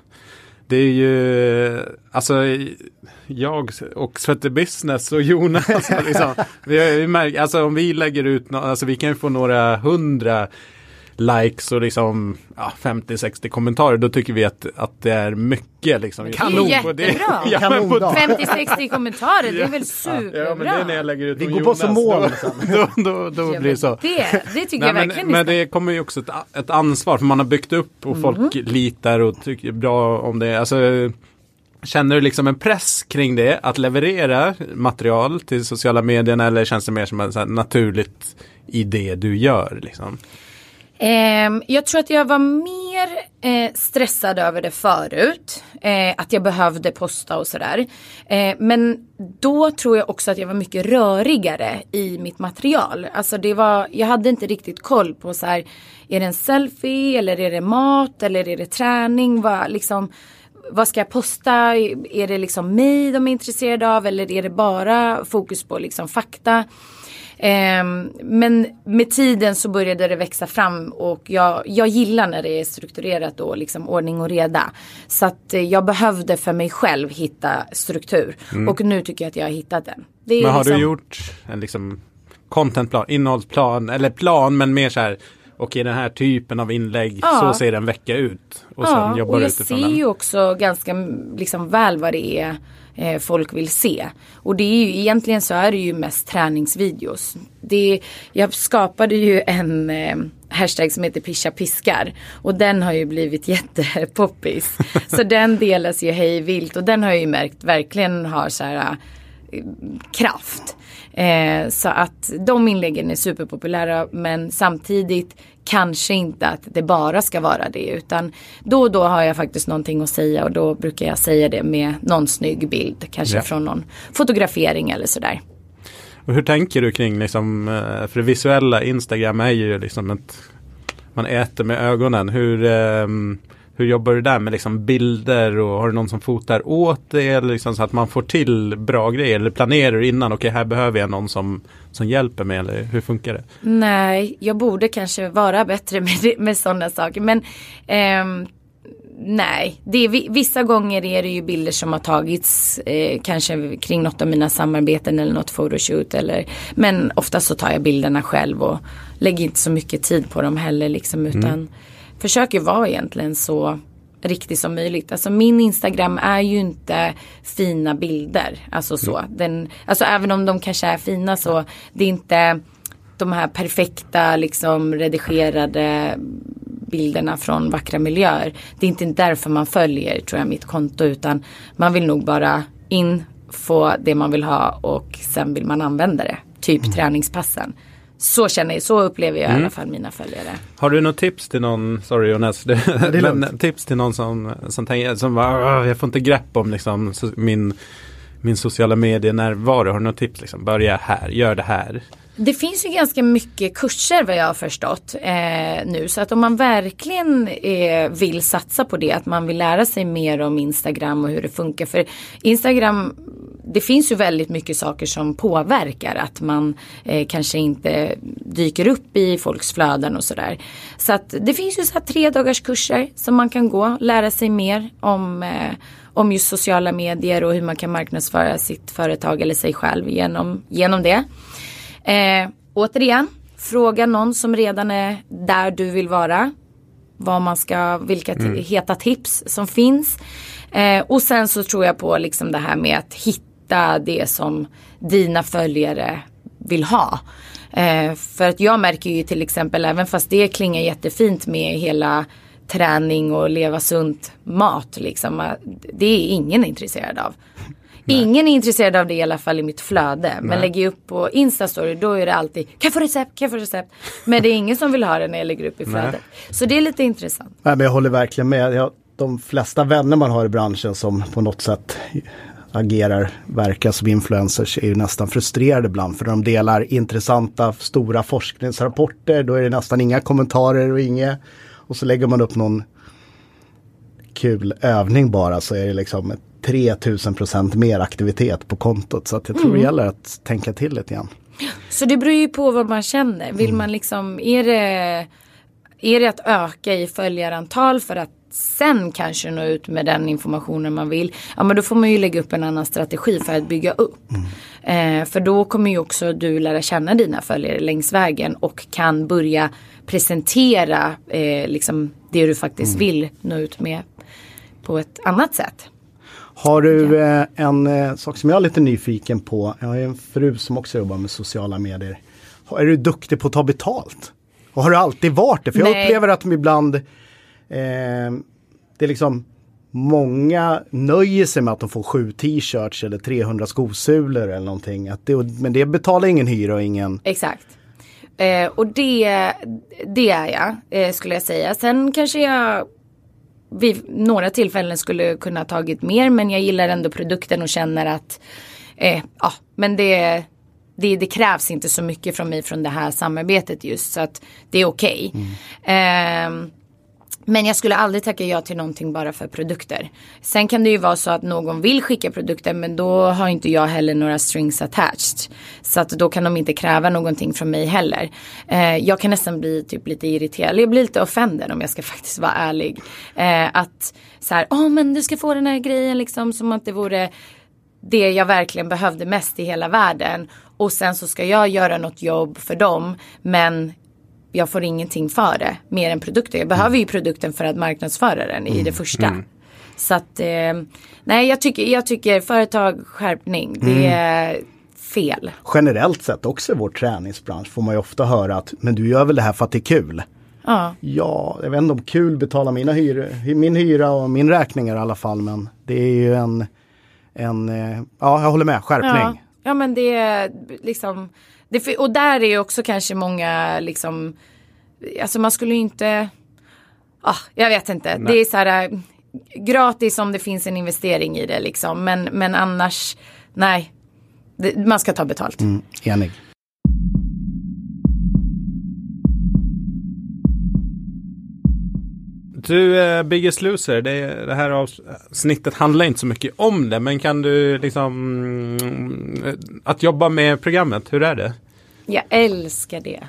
Det är ju, alltså jag och Svette Business och Jonas, liksom, vi, vi märker, alltså om vi lägger ut, alltså vi kan ju få några hundra likes och liksom ja, 50-60 kommentarer. Då tycker vi att, att det är mycket. Liksom. Kanon! Det är jättebra! ja, Kanon 50-60 kommentarer, det är väl superbra. Ja, men det är när jag lägger ut Vi går på som mål. Då, då, då, då blir det så. Det, det tycker Nej, jag verkligen Men, men det kommer ju också ett, ett ansvar för man har byggt upp och folk mm. litar och tycker bra om det. Alltså, Känner du liksom en press kring det, att leverera material till sociala medierna eller känns det mer som en naturligt i det du gör? Liksom? Eh, jag tror att jag var mer eh, stressad över det förut. Eh, att jag behövde posta och sådär. Eh, men då tror jag också att jag var mycket rörigare i mitt material. Alltså det var, jag hade inte riktigt koll på så här, är det en selfie eller är det mat eller är det träning? Vad, liksom, vad ska jag posta? Är det liksom mig de är intresserade av eller är det bara fokus på liksom fakta? Eh, men med tiden så började det växa fram och jag, jag gillar när det är strukturerat och liksom ordning och reda. Så att eh, jag behövde för mig själv hitta struktur. Mm. Och nu tycker jag att jag har hittat den. men har liksom... du gjort en liksom contentplan, innehållsplan eller plan men mer så här och i den här typen av inlägg ja. så ser en vecka ut. Och ja, sen jobbar och jag ser den. ju också ganska liksom väl vad det är eh, folk vill se. Och det är ju egentligen så är det ju mest träningsvideos. Det, jag skapade ju en eh, hashtag som heter pischa piskar och den har ju blivit jättepoppis. så den delas ju hej vilt och den har jag ju märkt verkligen har så här eh, kraft. Eh, så att de inläggen är superpopulära men samtidigt kanske inte att det bara ska vara det utan då och då har jag faktiskt någonting att säga och då brukar jag säga det med någon snygg bild kanske ja. från någon fotografering eller sådär. Och hur tänker du kring liksom, eh, för det visuella Instagram är ju liksom ett man äter med ögonen. Hur, um, hur jobbar du där med liksom bilder och har du någon som fotar åt dig eller liksom så att man får till bra grejer eller planerar du innan, okej okay, här behöver jag någon som, som hjälper mig eller hur funkar det? Nej, jag borde kanske vara bättre med, med sådana saker men ehm, Nej, det är, vissa gånger är det ju bilder som har tagits eh, kanske kring något av mina samarbeten eller något photoshoot. Eller, men ofta så tar jag bilderna själv och lägger inte så mycket tid på dem heller. Liksom, utan mm försöker vara egentligen så riktig som möjligt. Alltså min Instagram är ju inte fina bilder. Alltså så. Mm. Den, alltså även om de kanske är fina så det är inte de här perfekta liksom redigerade bilderna från vackra miljöer. Det är inte därför man följer tror jag mitt konto utan man vill nog bara in, få det man vill ha och sen vill man använda det. Typ mm. träningspassen. Så känner jag, så upplever jag mm. i alla fall mina följare. Har du något tips till någon, sorry Jonas, men tips till någon som, som tänker, som bara, jag får inte grepp om liksom min, min sociala medier närvaro. Har du något tips liksom? Börja här, gör det här. Det finns ju ganska mycket kurser vad jag har förstått eh, nu. Så att om man verkligen eh, vill satsa på det, att man vill lära sig mer om Instagram och hur det funkar. För Instagram, det finns ju väldigt mycket saker som påverkar att man eh, kanske inte dyker upp i folks flöden och sådär. Så att det finns ju så här tre dagars kurser som man kan gå, lära sig mer om eh, om just sociala medier och hur man kan marknadsföra sitt företag eller sig själv genom, genom det. Eh, återigen, fråga någon som redan är där du vill vara. Vad man ska, vilka mm. heta tips som finns. Eh, och sen så tror jag på liksom det här med att hitta hitta det som dina följare vill ha. Eh, för att jag märker ju till exempel, även fast det klingar jättefint med hela träning och leva sunt mat, liksom, det är ingen intresserad av. Nej. Ingen är intresserad av det i alla fall i mitt flöde. Men Nej. lägger jag upp på Instastory då är det alltid kan jag få recept, kan jag få recept. Men det är ingen som vill ha det när jag lägger upp i flödet. Nej. Så det är lite intressant. Nej, men jag håller verkligen med. Jag, de flesta vänner man har i branschen som på något sätt agerar, verkar som influencers är ju nästan frustrerade ibland för de delar intressanta stora forskningsrapporter då är det nästan inga kommentarer och inget och så lägger man upp någon kul övning bara så är det liksom 3000 procent mer aktivitet på kontot så att jag tror mm. det gäller att tänka till lite grann. Så det beror ju på vad man känner. Vill mm. man liksom, är det, är det att öka i följarantal för att sen kanske nå ut med den informationen man vill. Ja men då får man ju lägga upp en annan strategi för att bygga upp. Mm. Eh, för då kommer ju också du lära känna dina följare längs vägen och kan börja presentera eh, liksom det du faktiskt mm. vill nå ut med på ett annat sätt. Har du eh, en eh, sak som jag är lite nyfiken på. Jag har en fru som också jobbar med sociala medier. Är du duktig på att ta betalt? Och har du alltid varit det? För jag Nej. upplever att de ibland det är liksom Många nöjer sig med att de får sju t-shirts eller 300 skosulor eller någonting. Att det, men det betalar ingen hyra och ingen... Exakt. Eh, och det, det är jag, eh, skulle jag säga. Sen kanske jag vid några tillfällen skulle kunna tagit mer men jag gillar ändå produkten och känner att eh, ja, men det, det, det, krävs inte så mycket från mig från det här samarbetet just så att det är okej. Okay. Mm. Men jag skulle aldrig tacka ja till någonting bara för produkter. Sen kan det ju vara så att någon vill skicka produkter men då har inte jag heller några strings attached. Så att då kan de inte kräva någonting från mig heller. Eh, jag kan nästan bli typ lite irriterad. Jag blir lite offended om jag ska faktiskt vara ärlig. Eh, att så här, åh oh, men du ska få den här grejen liksom som att det vore det jag verkligen behövde mest i hela världen. Och sen så ska jag göra något jobb för dem. Men jag får ingenting för det mer än produkten. Jag behöver ju produkten för att marknadsföra den mm. i det första. Mm. Så att eh, nej jag tycker, jag tycker företag skärpning det mm. är fel. Generellt sett också i vår träningsbransch får man ju ofta höra att men du gör väl det här för att det är kul. Ja. ja, jag vet inte om kul betalar mina hyr, min hyra och min räkningar i alla fall men det är ju en, en eh, ja jag håller med, skärpning. Ja, ja men det är liksom det, och där är också kanske många liksom, alltså man skulle ju inte, ah, jag vet inte, Nej. det är så här äh, gratis om det finns en investering i det liksom, men, men annars, nej, det, man ska ta betalt. Mm, enig. Du, uh, Biggest Loser, det, det här avsnittet handlar inte så mycket om det, men kan du liksom, mm, att jobba med programmet, hur är det? Jag älskar det.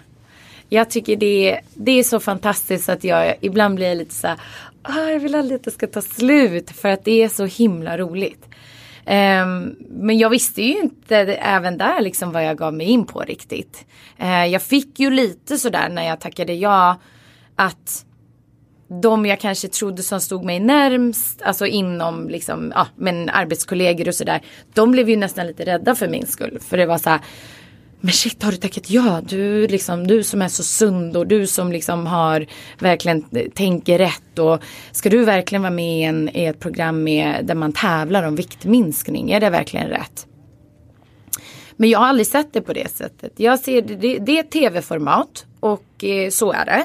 Jag tycker det, det är så fantastiskt att jag ibland blir lite så här, ah, jag vill aldrig att det ska ta slut för att det är så himla roligt. Um, men jag visste ju inte även där liksom vad jag gav mig in på riktigt. Uh, jag fick ju lite sådär när jag tackade ja att de jag kanske trodde som stod mig närmst, alltså inom liksom, ja men arbetskollegor och sådär. De blev ju nästan lite rädda för min skull. För det var så här, men shit har du tackat ja? Du, liksom, du som är så sund och du som liksom har verkligen eh, tänker rätt och ska du verkligen vara med i, en, i ett program med, där man tävlar om viktminskning? Är det verkligen rätt? Men jag har aldrig sett det på det sättet. Jag ser det, det, det är ett tv-format och eh, så är det.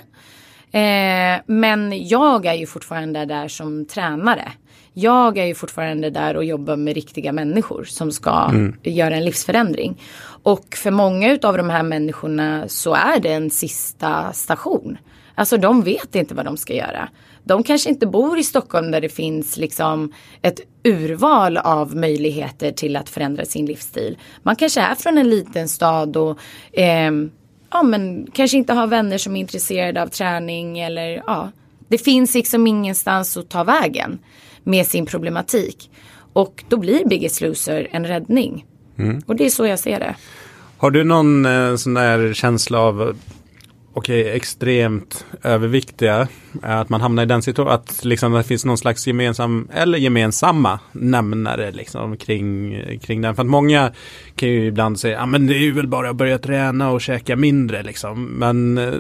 Eh, men jag är ju fortfarande där som tränare. Jag är ju fortfarande där och jobbar med riktiga människor som ska mm. göra en livsförändring. Och för många av de här människorna så är det en sista station. Alltså de vet inte vad de ska göra. De kanske inte bor i Stockholm där det finns liksom ett urval av möjligheter till att förändra sin livsstil. Man kanske är från en liten stad och eh, ja, men kanske inte har vänner som är intresserade av träning eller ja, det finns liksom ingenstans att ta vägen med sin problematik. Och då blir Biggest Loser en räddning. Mm. Och det är så jag ser det. Har du någon eh, sån där känsla av okej, extremt överviktiga. Att man hamnar i den situationen, att liksom det finns någon slags gemensam, eller gemensamma nämnare liksom kring, kring den. För att många kan ju ibland säga, ja ah, men det är ju väl bara att börja träna och käka mindre liksom. Men eh,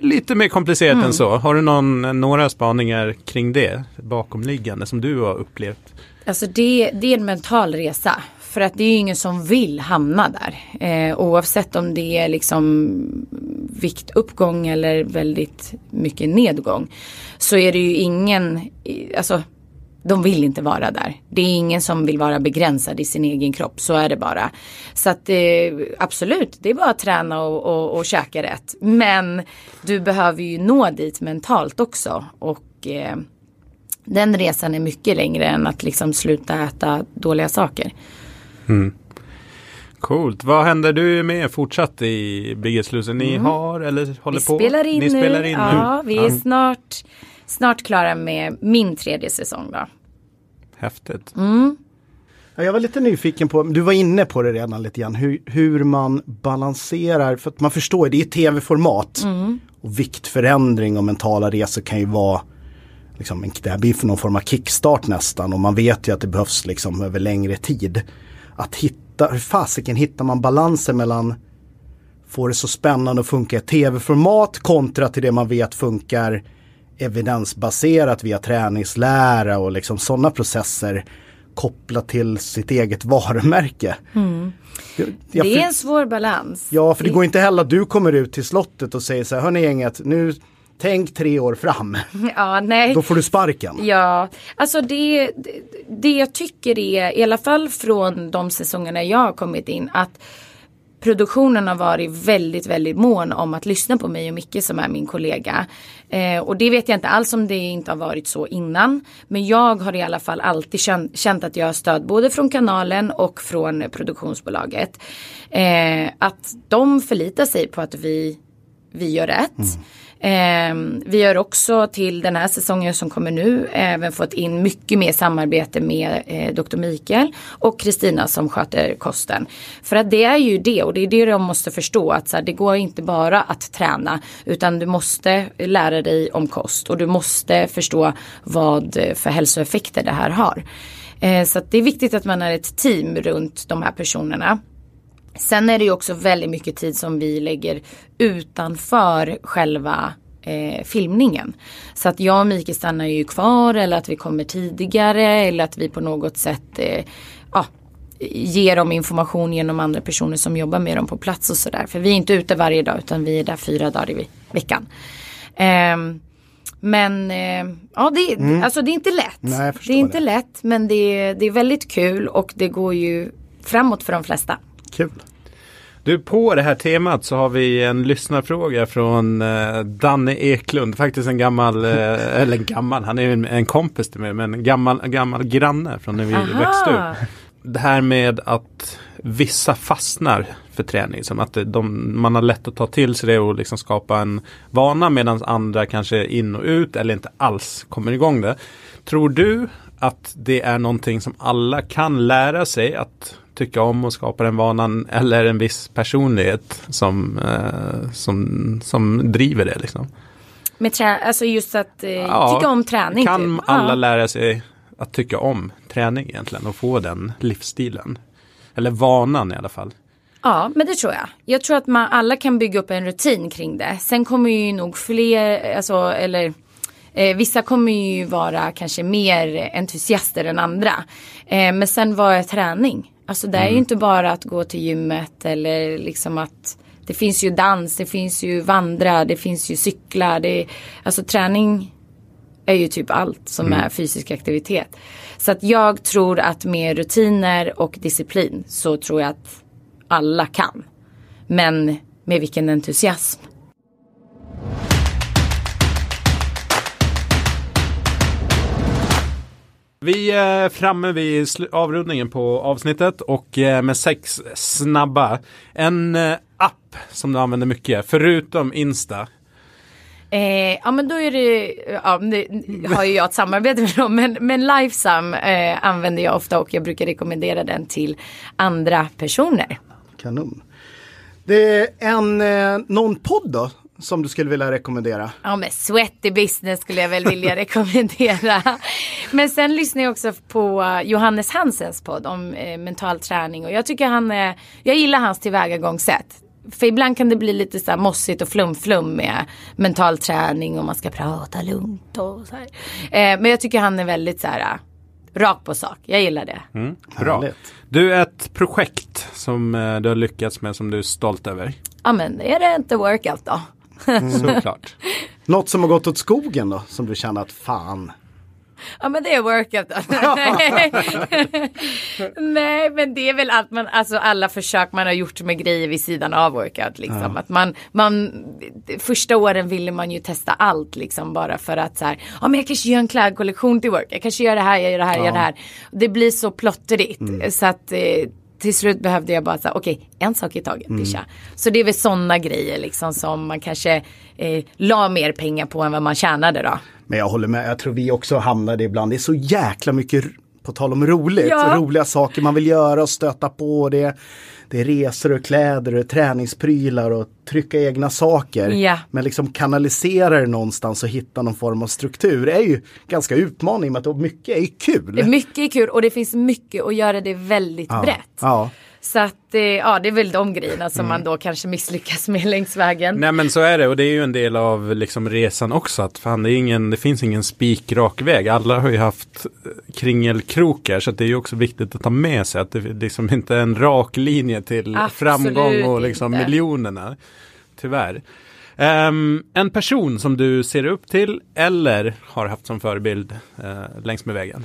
lite mer komplicerat mm. än så. Har du någon, några spaningar kring det bakomliggande som du har upplevt? Alltså det, det är en mental resa. För att det är ju ingen som vill hamna där. Eh, oavsett om det är liksom viktuppgång eller väldigt mycket nedgång. Så är det ju ingen, alltså de vill inte vara där. Det är ingen som vill vara begränsad i sin egen kropp. Så är det bara. Så att eh, absolut, det är bara att träna och, och, och käka rätt. Men du behöver ju nå dit mentalt också. Och eh, den resan är mycket längre än att liksom sluta äta dåliga saker. Mm. Coolt. Vad händer du med fortsatt i Biggest Loser? Ni mm. har eller håller vi på? Spelar in Ni nu. spelar in ja, nu? Vi är snart, snart klara med min tredje säsong då. Häftigt. Mm. Ja, jag var lite nyfiken på, du var inne på det redan lite grann, hur, hur man balanserar, för att man förstår, det är tv-format. Mm. Och viktförändring och mentala resor kan ju vara liksom, det här blir för någon form av kickstart nästan och man vet ju att det behövs liksom över längre tid. Att hitta, hur fasiken hittar man balansen mellan få det så spännande att funka i tv-format kontra till det man vet funkar evidensbaserat via träningslära och liksom sådana processer kopplat till sitt eget varumärke. Mm. Jag, det är en svår balans. Ja, för det går inte heller att du kommer ut till slottet och säger så här, hörni gänget, nu Tänk tre år fram. Ja, nej. Då får du sparken. Ja, alltså det, det, det jag tycker är, i alla fall från de säsongerna jag har kommit in, att produktionen har varit väldigt, väldigt mån om att lyssna på mig och Micke som är min kollega. Eh, och det vet jag inte alls om det inte har varit så innan. Men jag har i alla fall alltid känt, känt att jag har stöd både från kanalen och från produktionsbolaget. Eh, att de förlitar sig på att vi, vi gör rätt. Mm. Eh, vi har också till den här säsongen som kommer nu även fått in mycket mer samarbete med eh, Dr. Mikael och Kristina som sköter kosten. För att det är ju det och det är det de måste förstå att så här, det går inte bara att träna utan du måste lära dig om kost och du måste förstå vad eh, för hälsoeffekter det här har. Eh, så det är viktigt att man är ett team runt de här personerna. Sen är det ju också väldigt mycket tid som vi lägger utanför själva eh, filmningen. Så att jag och Mikael stannar ju kvar eller att vi kommer tidigare eller att vi på något sätt eh, ja, ger dem information genom andra personer som jobbar med dem på plats och sådär. För vi är inte ute varje dag utan vi är där fyra dagar i veckan. Eh, men eh, ja, det, mm. alltså, det är inte lätt. Nej, det är inte det. lätt men det, det är väldigt kul och det går ju framåt för de flesta. Kul. Du, på det här temat så har vi en lyssnarfråga från eh, Danne Eklund. Faktiskt en gammal, eh, eller en gammal, han är en, en kompis till mig, men en gammal, gammal granne från när vi Aha. växte upp. Det här med att vissa fastnar för träning. Som att de, man har lätt att ta till sig det och liksom skapa en vana medan andra kanske in och ut eller inte alls kommer igång det. Tror du att det är någonting som alla kan lära sig att tycka om och skapa den vanan eller en viss personlighet som, eh, som, som driver det. Liksom. Med trä- alltså just att eh, ja, tycka om träning? Kan typ. alla ja. lära sig att tycka om träning egentligen och få den livsstilen? Eller vanan i alla fall. Ja, men det tror jag. Jag tror att man alla kan bygga upp en rutin kring det. Sen kommer ju nog fler, alltså, eller Eh, vissa kommer ju vara kanske mer entusiaster än andra. Eh, men sen vad är träning? Alltså det är mm. ju inte bara att gå till gymmet eller liksom att det finns ju dans, det finns ju vandra, det finns ju cykla. Det, alltså träning är ju typ allt som mm. är fysisk aktivitet. Så att jag tror att med rutiner och disciplin så tror jag att alla kan. Men med vilken entusiasm. Vi är framme vid avrundningen på avsnittet och eh, med sex snabba. En eh, app som du använder mycket, förutom Insta. Eh, ja men då är det, ja det har ju jag ett samarbete med dem, men, men Lifesum eh, använder jag ofta och jag brukar rekommendera den till andra personer. Kanon. Det är en, eh, någon podd då som du skulle vilja rekommendera? Ja men Sweaty Business skulle jag väl vilja rekommendera. Men sen lyssnar jag också på Johannes Hansens podd om eh, mental träning och jag tycker han, eh, jag gillar hans tillvägagångssätt. För ibland kan det bli lite så här mossigt och flum-flum med mental träning och man ska prata lugnt och så här. Eh, men jag tycker han är väldigt så här eh, rak på sak. Jag gillar det. Mm, bra. Härligt. Du, ett projekt som eh, du har lyckats med som du är stolt över. Ja men är det inte workout då? Såklart. Något som har gått åt skogen då, som du känner att fan. Ja men det är workout. Nej men det är väl allt man, alltså alla försök man har gjort med grejer vid sidan av workout liksom. Att man, man, första åren ville man ju testa allt liksom bara för att så här, ja men jag kanske gör en klädkollektion till work, jag kanske gör det här, jag gör det här, jag gör det här. Det blir så plottrigt så att eh, till slut behövde jag bara säga, okej, en sak i taget, pischa. Så det är väl sådana grejer liksom som man kanske eh, la mer pengar på än vad man tjänade då. Men jag håller med, jag tror vi också hamnade ibland. Det är så jäkla mycket, på tal om roligt, Ja. roliga saker man vill göra och stöta på. Det, det är resor och kläder och träningsprylar och trycka egna saker. Ja. Men liksom kanalisera det någonstans och hitta någon form av struktur är ju ganska utmaning med att mycket är kul. Mycket är kul och det finns mycket att göra det väldigt ja. brett. Ja. Så att eh, ja, det är väl de grejerna som Mm. man då kanske misslyckas med längs vägen. Nej men så är det och det är ju en del av liksom resan också. Att fan, det, är ingen, det finns ingen spikrak väg. Alla har ju haft eh, kringelkrokar så att det är ju också viktigt att ta med sig att det liksom inte är en rak linje till Absolut framgång och liksom inte. miljonerna. Tyvärr. Ehm, en person som du ser upp till eller har haft som förebild uh, längs med vägen.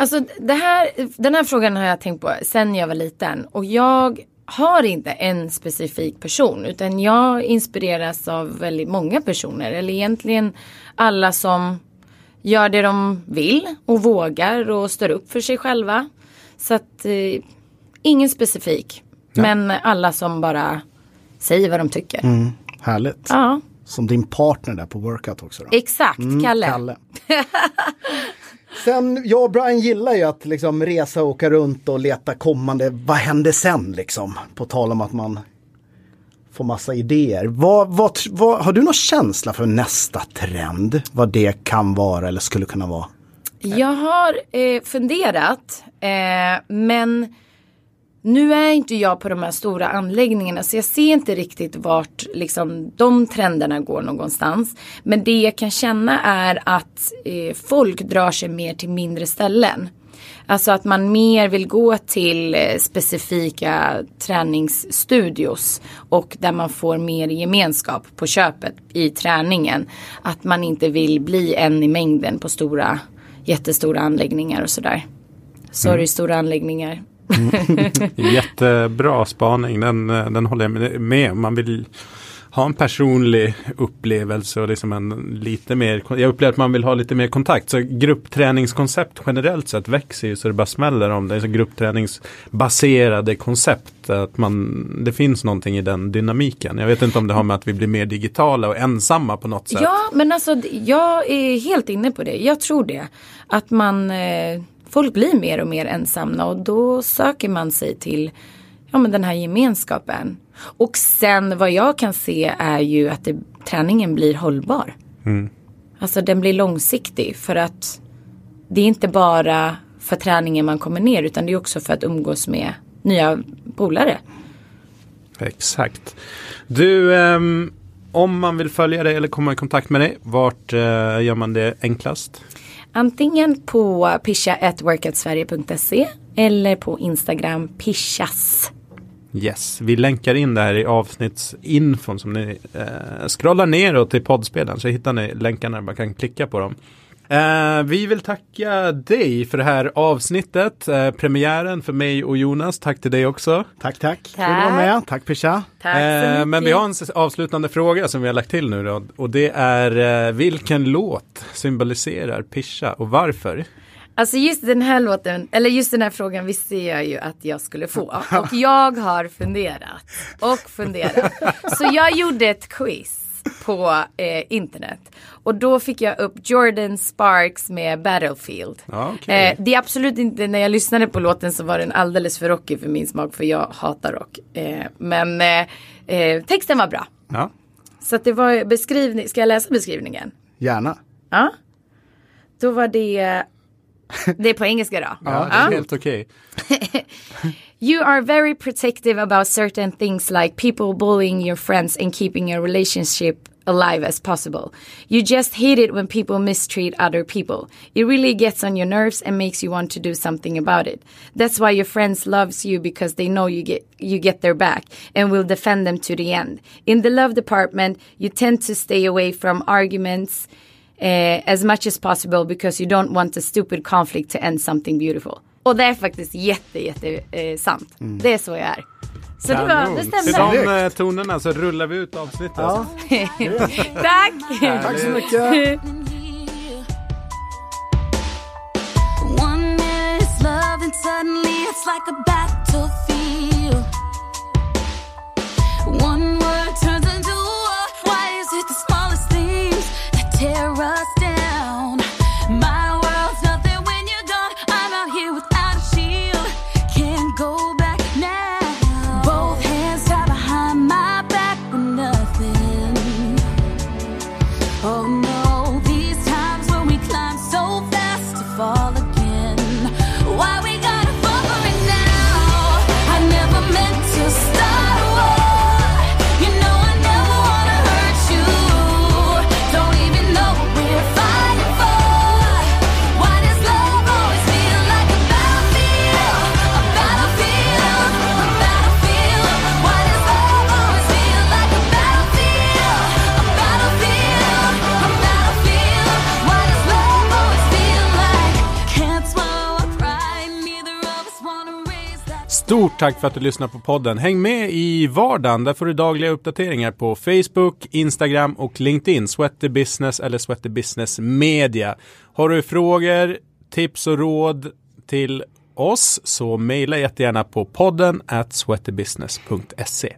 Alltså det här, den här frågan har jag tänkt på sen jag var liten och jag har inte en specifik person utan jag inspireras av väldigt många personer eller egentligen alla som gör det de vill och vågar och står upp för sig själva. Så att eh, ingen specifik men alla som bara säger vad de tycker. Mm, härligt. Ja, Som din partner där på workout också. Då. exakt Kalle. Mm, Kalle. Sen, jag och Brian gillar ju att liksom resa och åka runt och leta kommande, vad händer sen liksom? På tal om att man får massa idéer. Vad, vad, vad, har du någon känsla för nästa trend? Vad det kan vara eller skulle kunna vara? Jag har eh, funderat eh, men nu är inte jag på de här stora anläggningarna så jag ser inte riktigt vart liksom, de trenderna går någonstans. Men det jag kan känna är att eh, folk drar sig mer till mindre ställen. Alltså att man mer vill gå till eh, specifika träningsstudios och där man får mer gemenskap på köpet i träningen. Att man inte vill bli en i mängden på stora, jättestora anläggningar och sådär. Sorry stora anläggningar. Mm. Jättebra spaning, den, eh, den håller jag med- om. Man vill ha en personlig upplevelse och liksom en lite mer, jag upplever att man vill ha lite mer kontakt. Så gruppträningskoncept generellt sett växer ju så det bara smäller om det. Så gruppträningsbaserade koncept, att man, det finns någonting i den dynamiken. Jag vet inte om det har med att vi blir mer digitala och ensamma på något sätt. Ja, men alltså jag är helt inne på det. Jag tror det. Att man, eh, folk blir mer och mer ensamma och då söker man sig till ja, men den här gemenskapen. Och sen vad jag kan se är ju att det, träningen blir hållbar. Alltså den blir långsiktig för att det är inte bara för träningen man kommer ner utan det är också för att umgås med nya polare. Exakt. Du, ehm, om man vill följa dig eller komma i kontakt med dig, vart eh, gör man det enklast? Antingen på pisha.workoutsverige.se eller på Instagram pishas. Yes, vi länkar in det här i avsnittsinfon som ni eh, scrollar neråt till poddspelaren så hittar ni länkarna, man kan klicka på dem. Eh, vi vill tacka dig för det här avsnittet, eh, premiären för mig och Jonas. Tack till dig också. Tack, tack. Kul att vara med. Tack Pisha. Tack så Eh, mycket. men vi har en avslutande fråga som vi har lagt till nu då, och det är eh, vilken låt symboliserar Pisha och varför? Alltså just den här låten, eller just den här frågan visste jag ju att jag skulle få. Och jag har funderat och funderat. Så jag gjorde ett quiz på eh, internet. Och då fick jag upp Jordan Sparks med Battlefield. Ja, okej. eh, det är absolut inte, när jag lyssnade på låten så var den alldeles för rockig för min smak för jag hatar rock. Eh, men eh, eh, texten var bra. Ja, Så att det var beskrivning, ska jag läsa beskrivningen? Gärna. Ja. Då var det, det är på engelska då. Ja, det är helt okej. You are very protective about certain things like people bullying your friends and keeping your relationship alive as possible. You just hate it when people mistreat other people. It really gets on your nerves and makes you want to do something about it. That's why your friends loves you because they know you get you get their back and will defend them to the end. In the love department, you tend to stay away from arguments eh, as much as possible because you don't want a stupid conflict to end something beautiful. Och det är faktiskt jätte, jätte eh, sant. Det är så jag är. Så det, var, det Till stämde. de eh, tonerna så rullar vi ut avsnittet. Ja, Tack! tack så mycket. One minute it's love, and suddenly it's like a battlefield. Stort tack för att du lyssnar på podden. Häng med i vardagen. Där får du dagliga uppdateringar på Facebook, Instagram och LinkedIn. Sweaty Business eller Sweaty Business Media. Har du frågor, tips och råd till oss så mejla jättegärna på podden at sweatybusiness.se.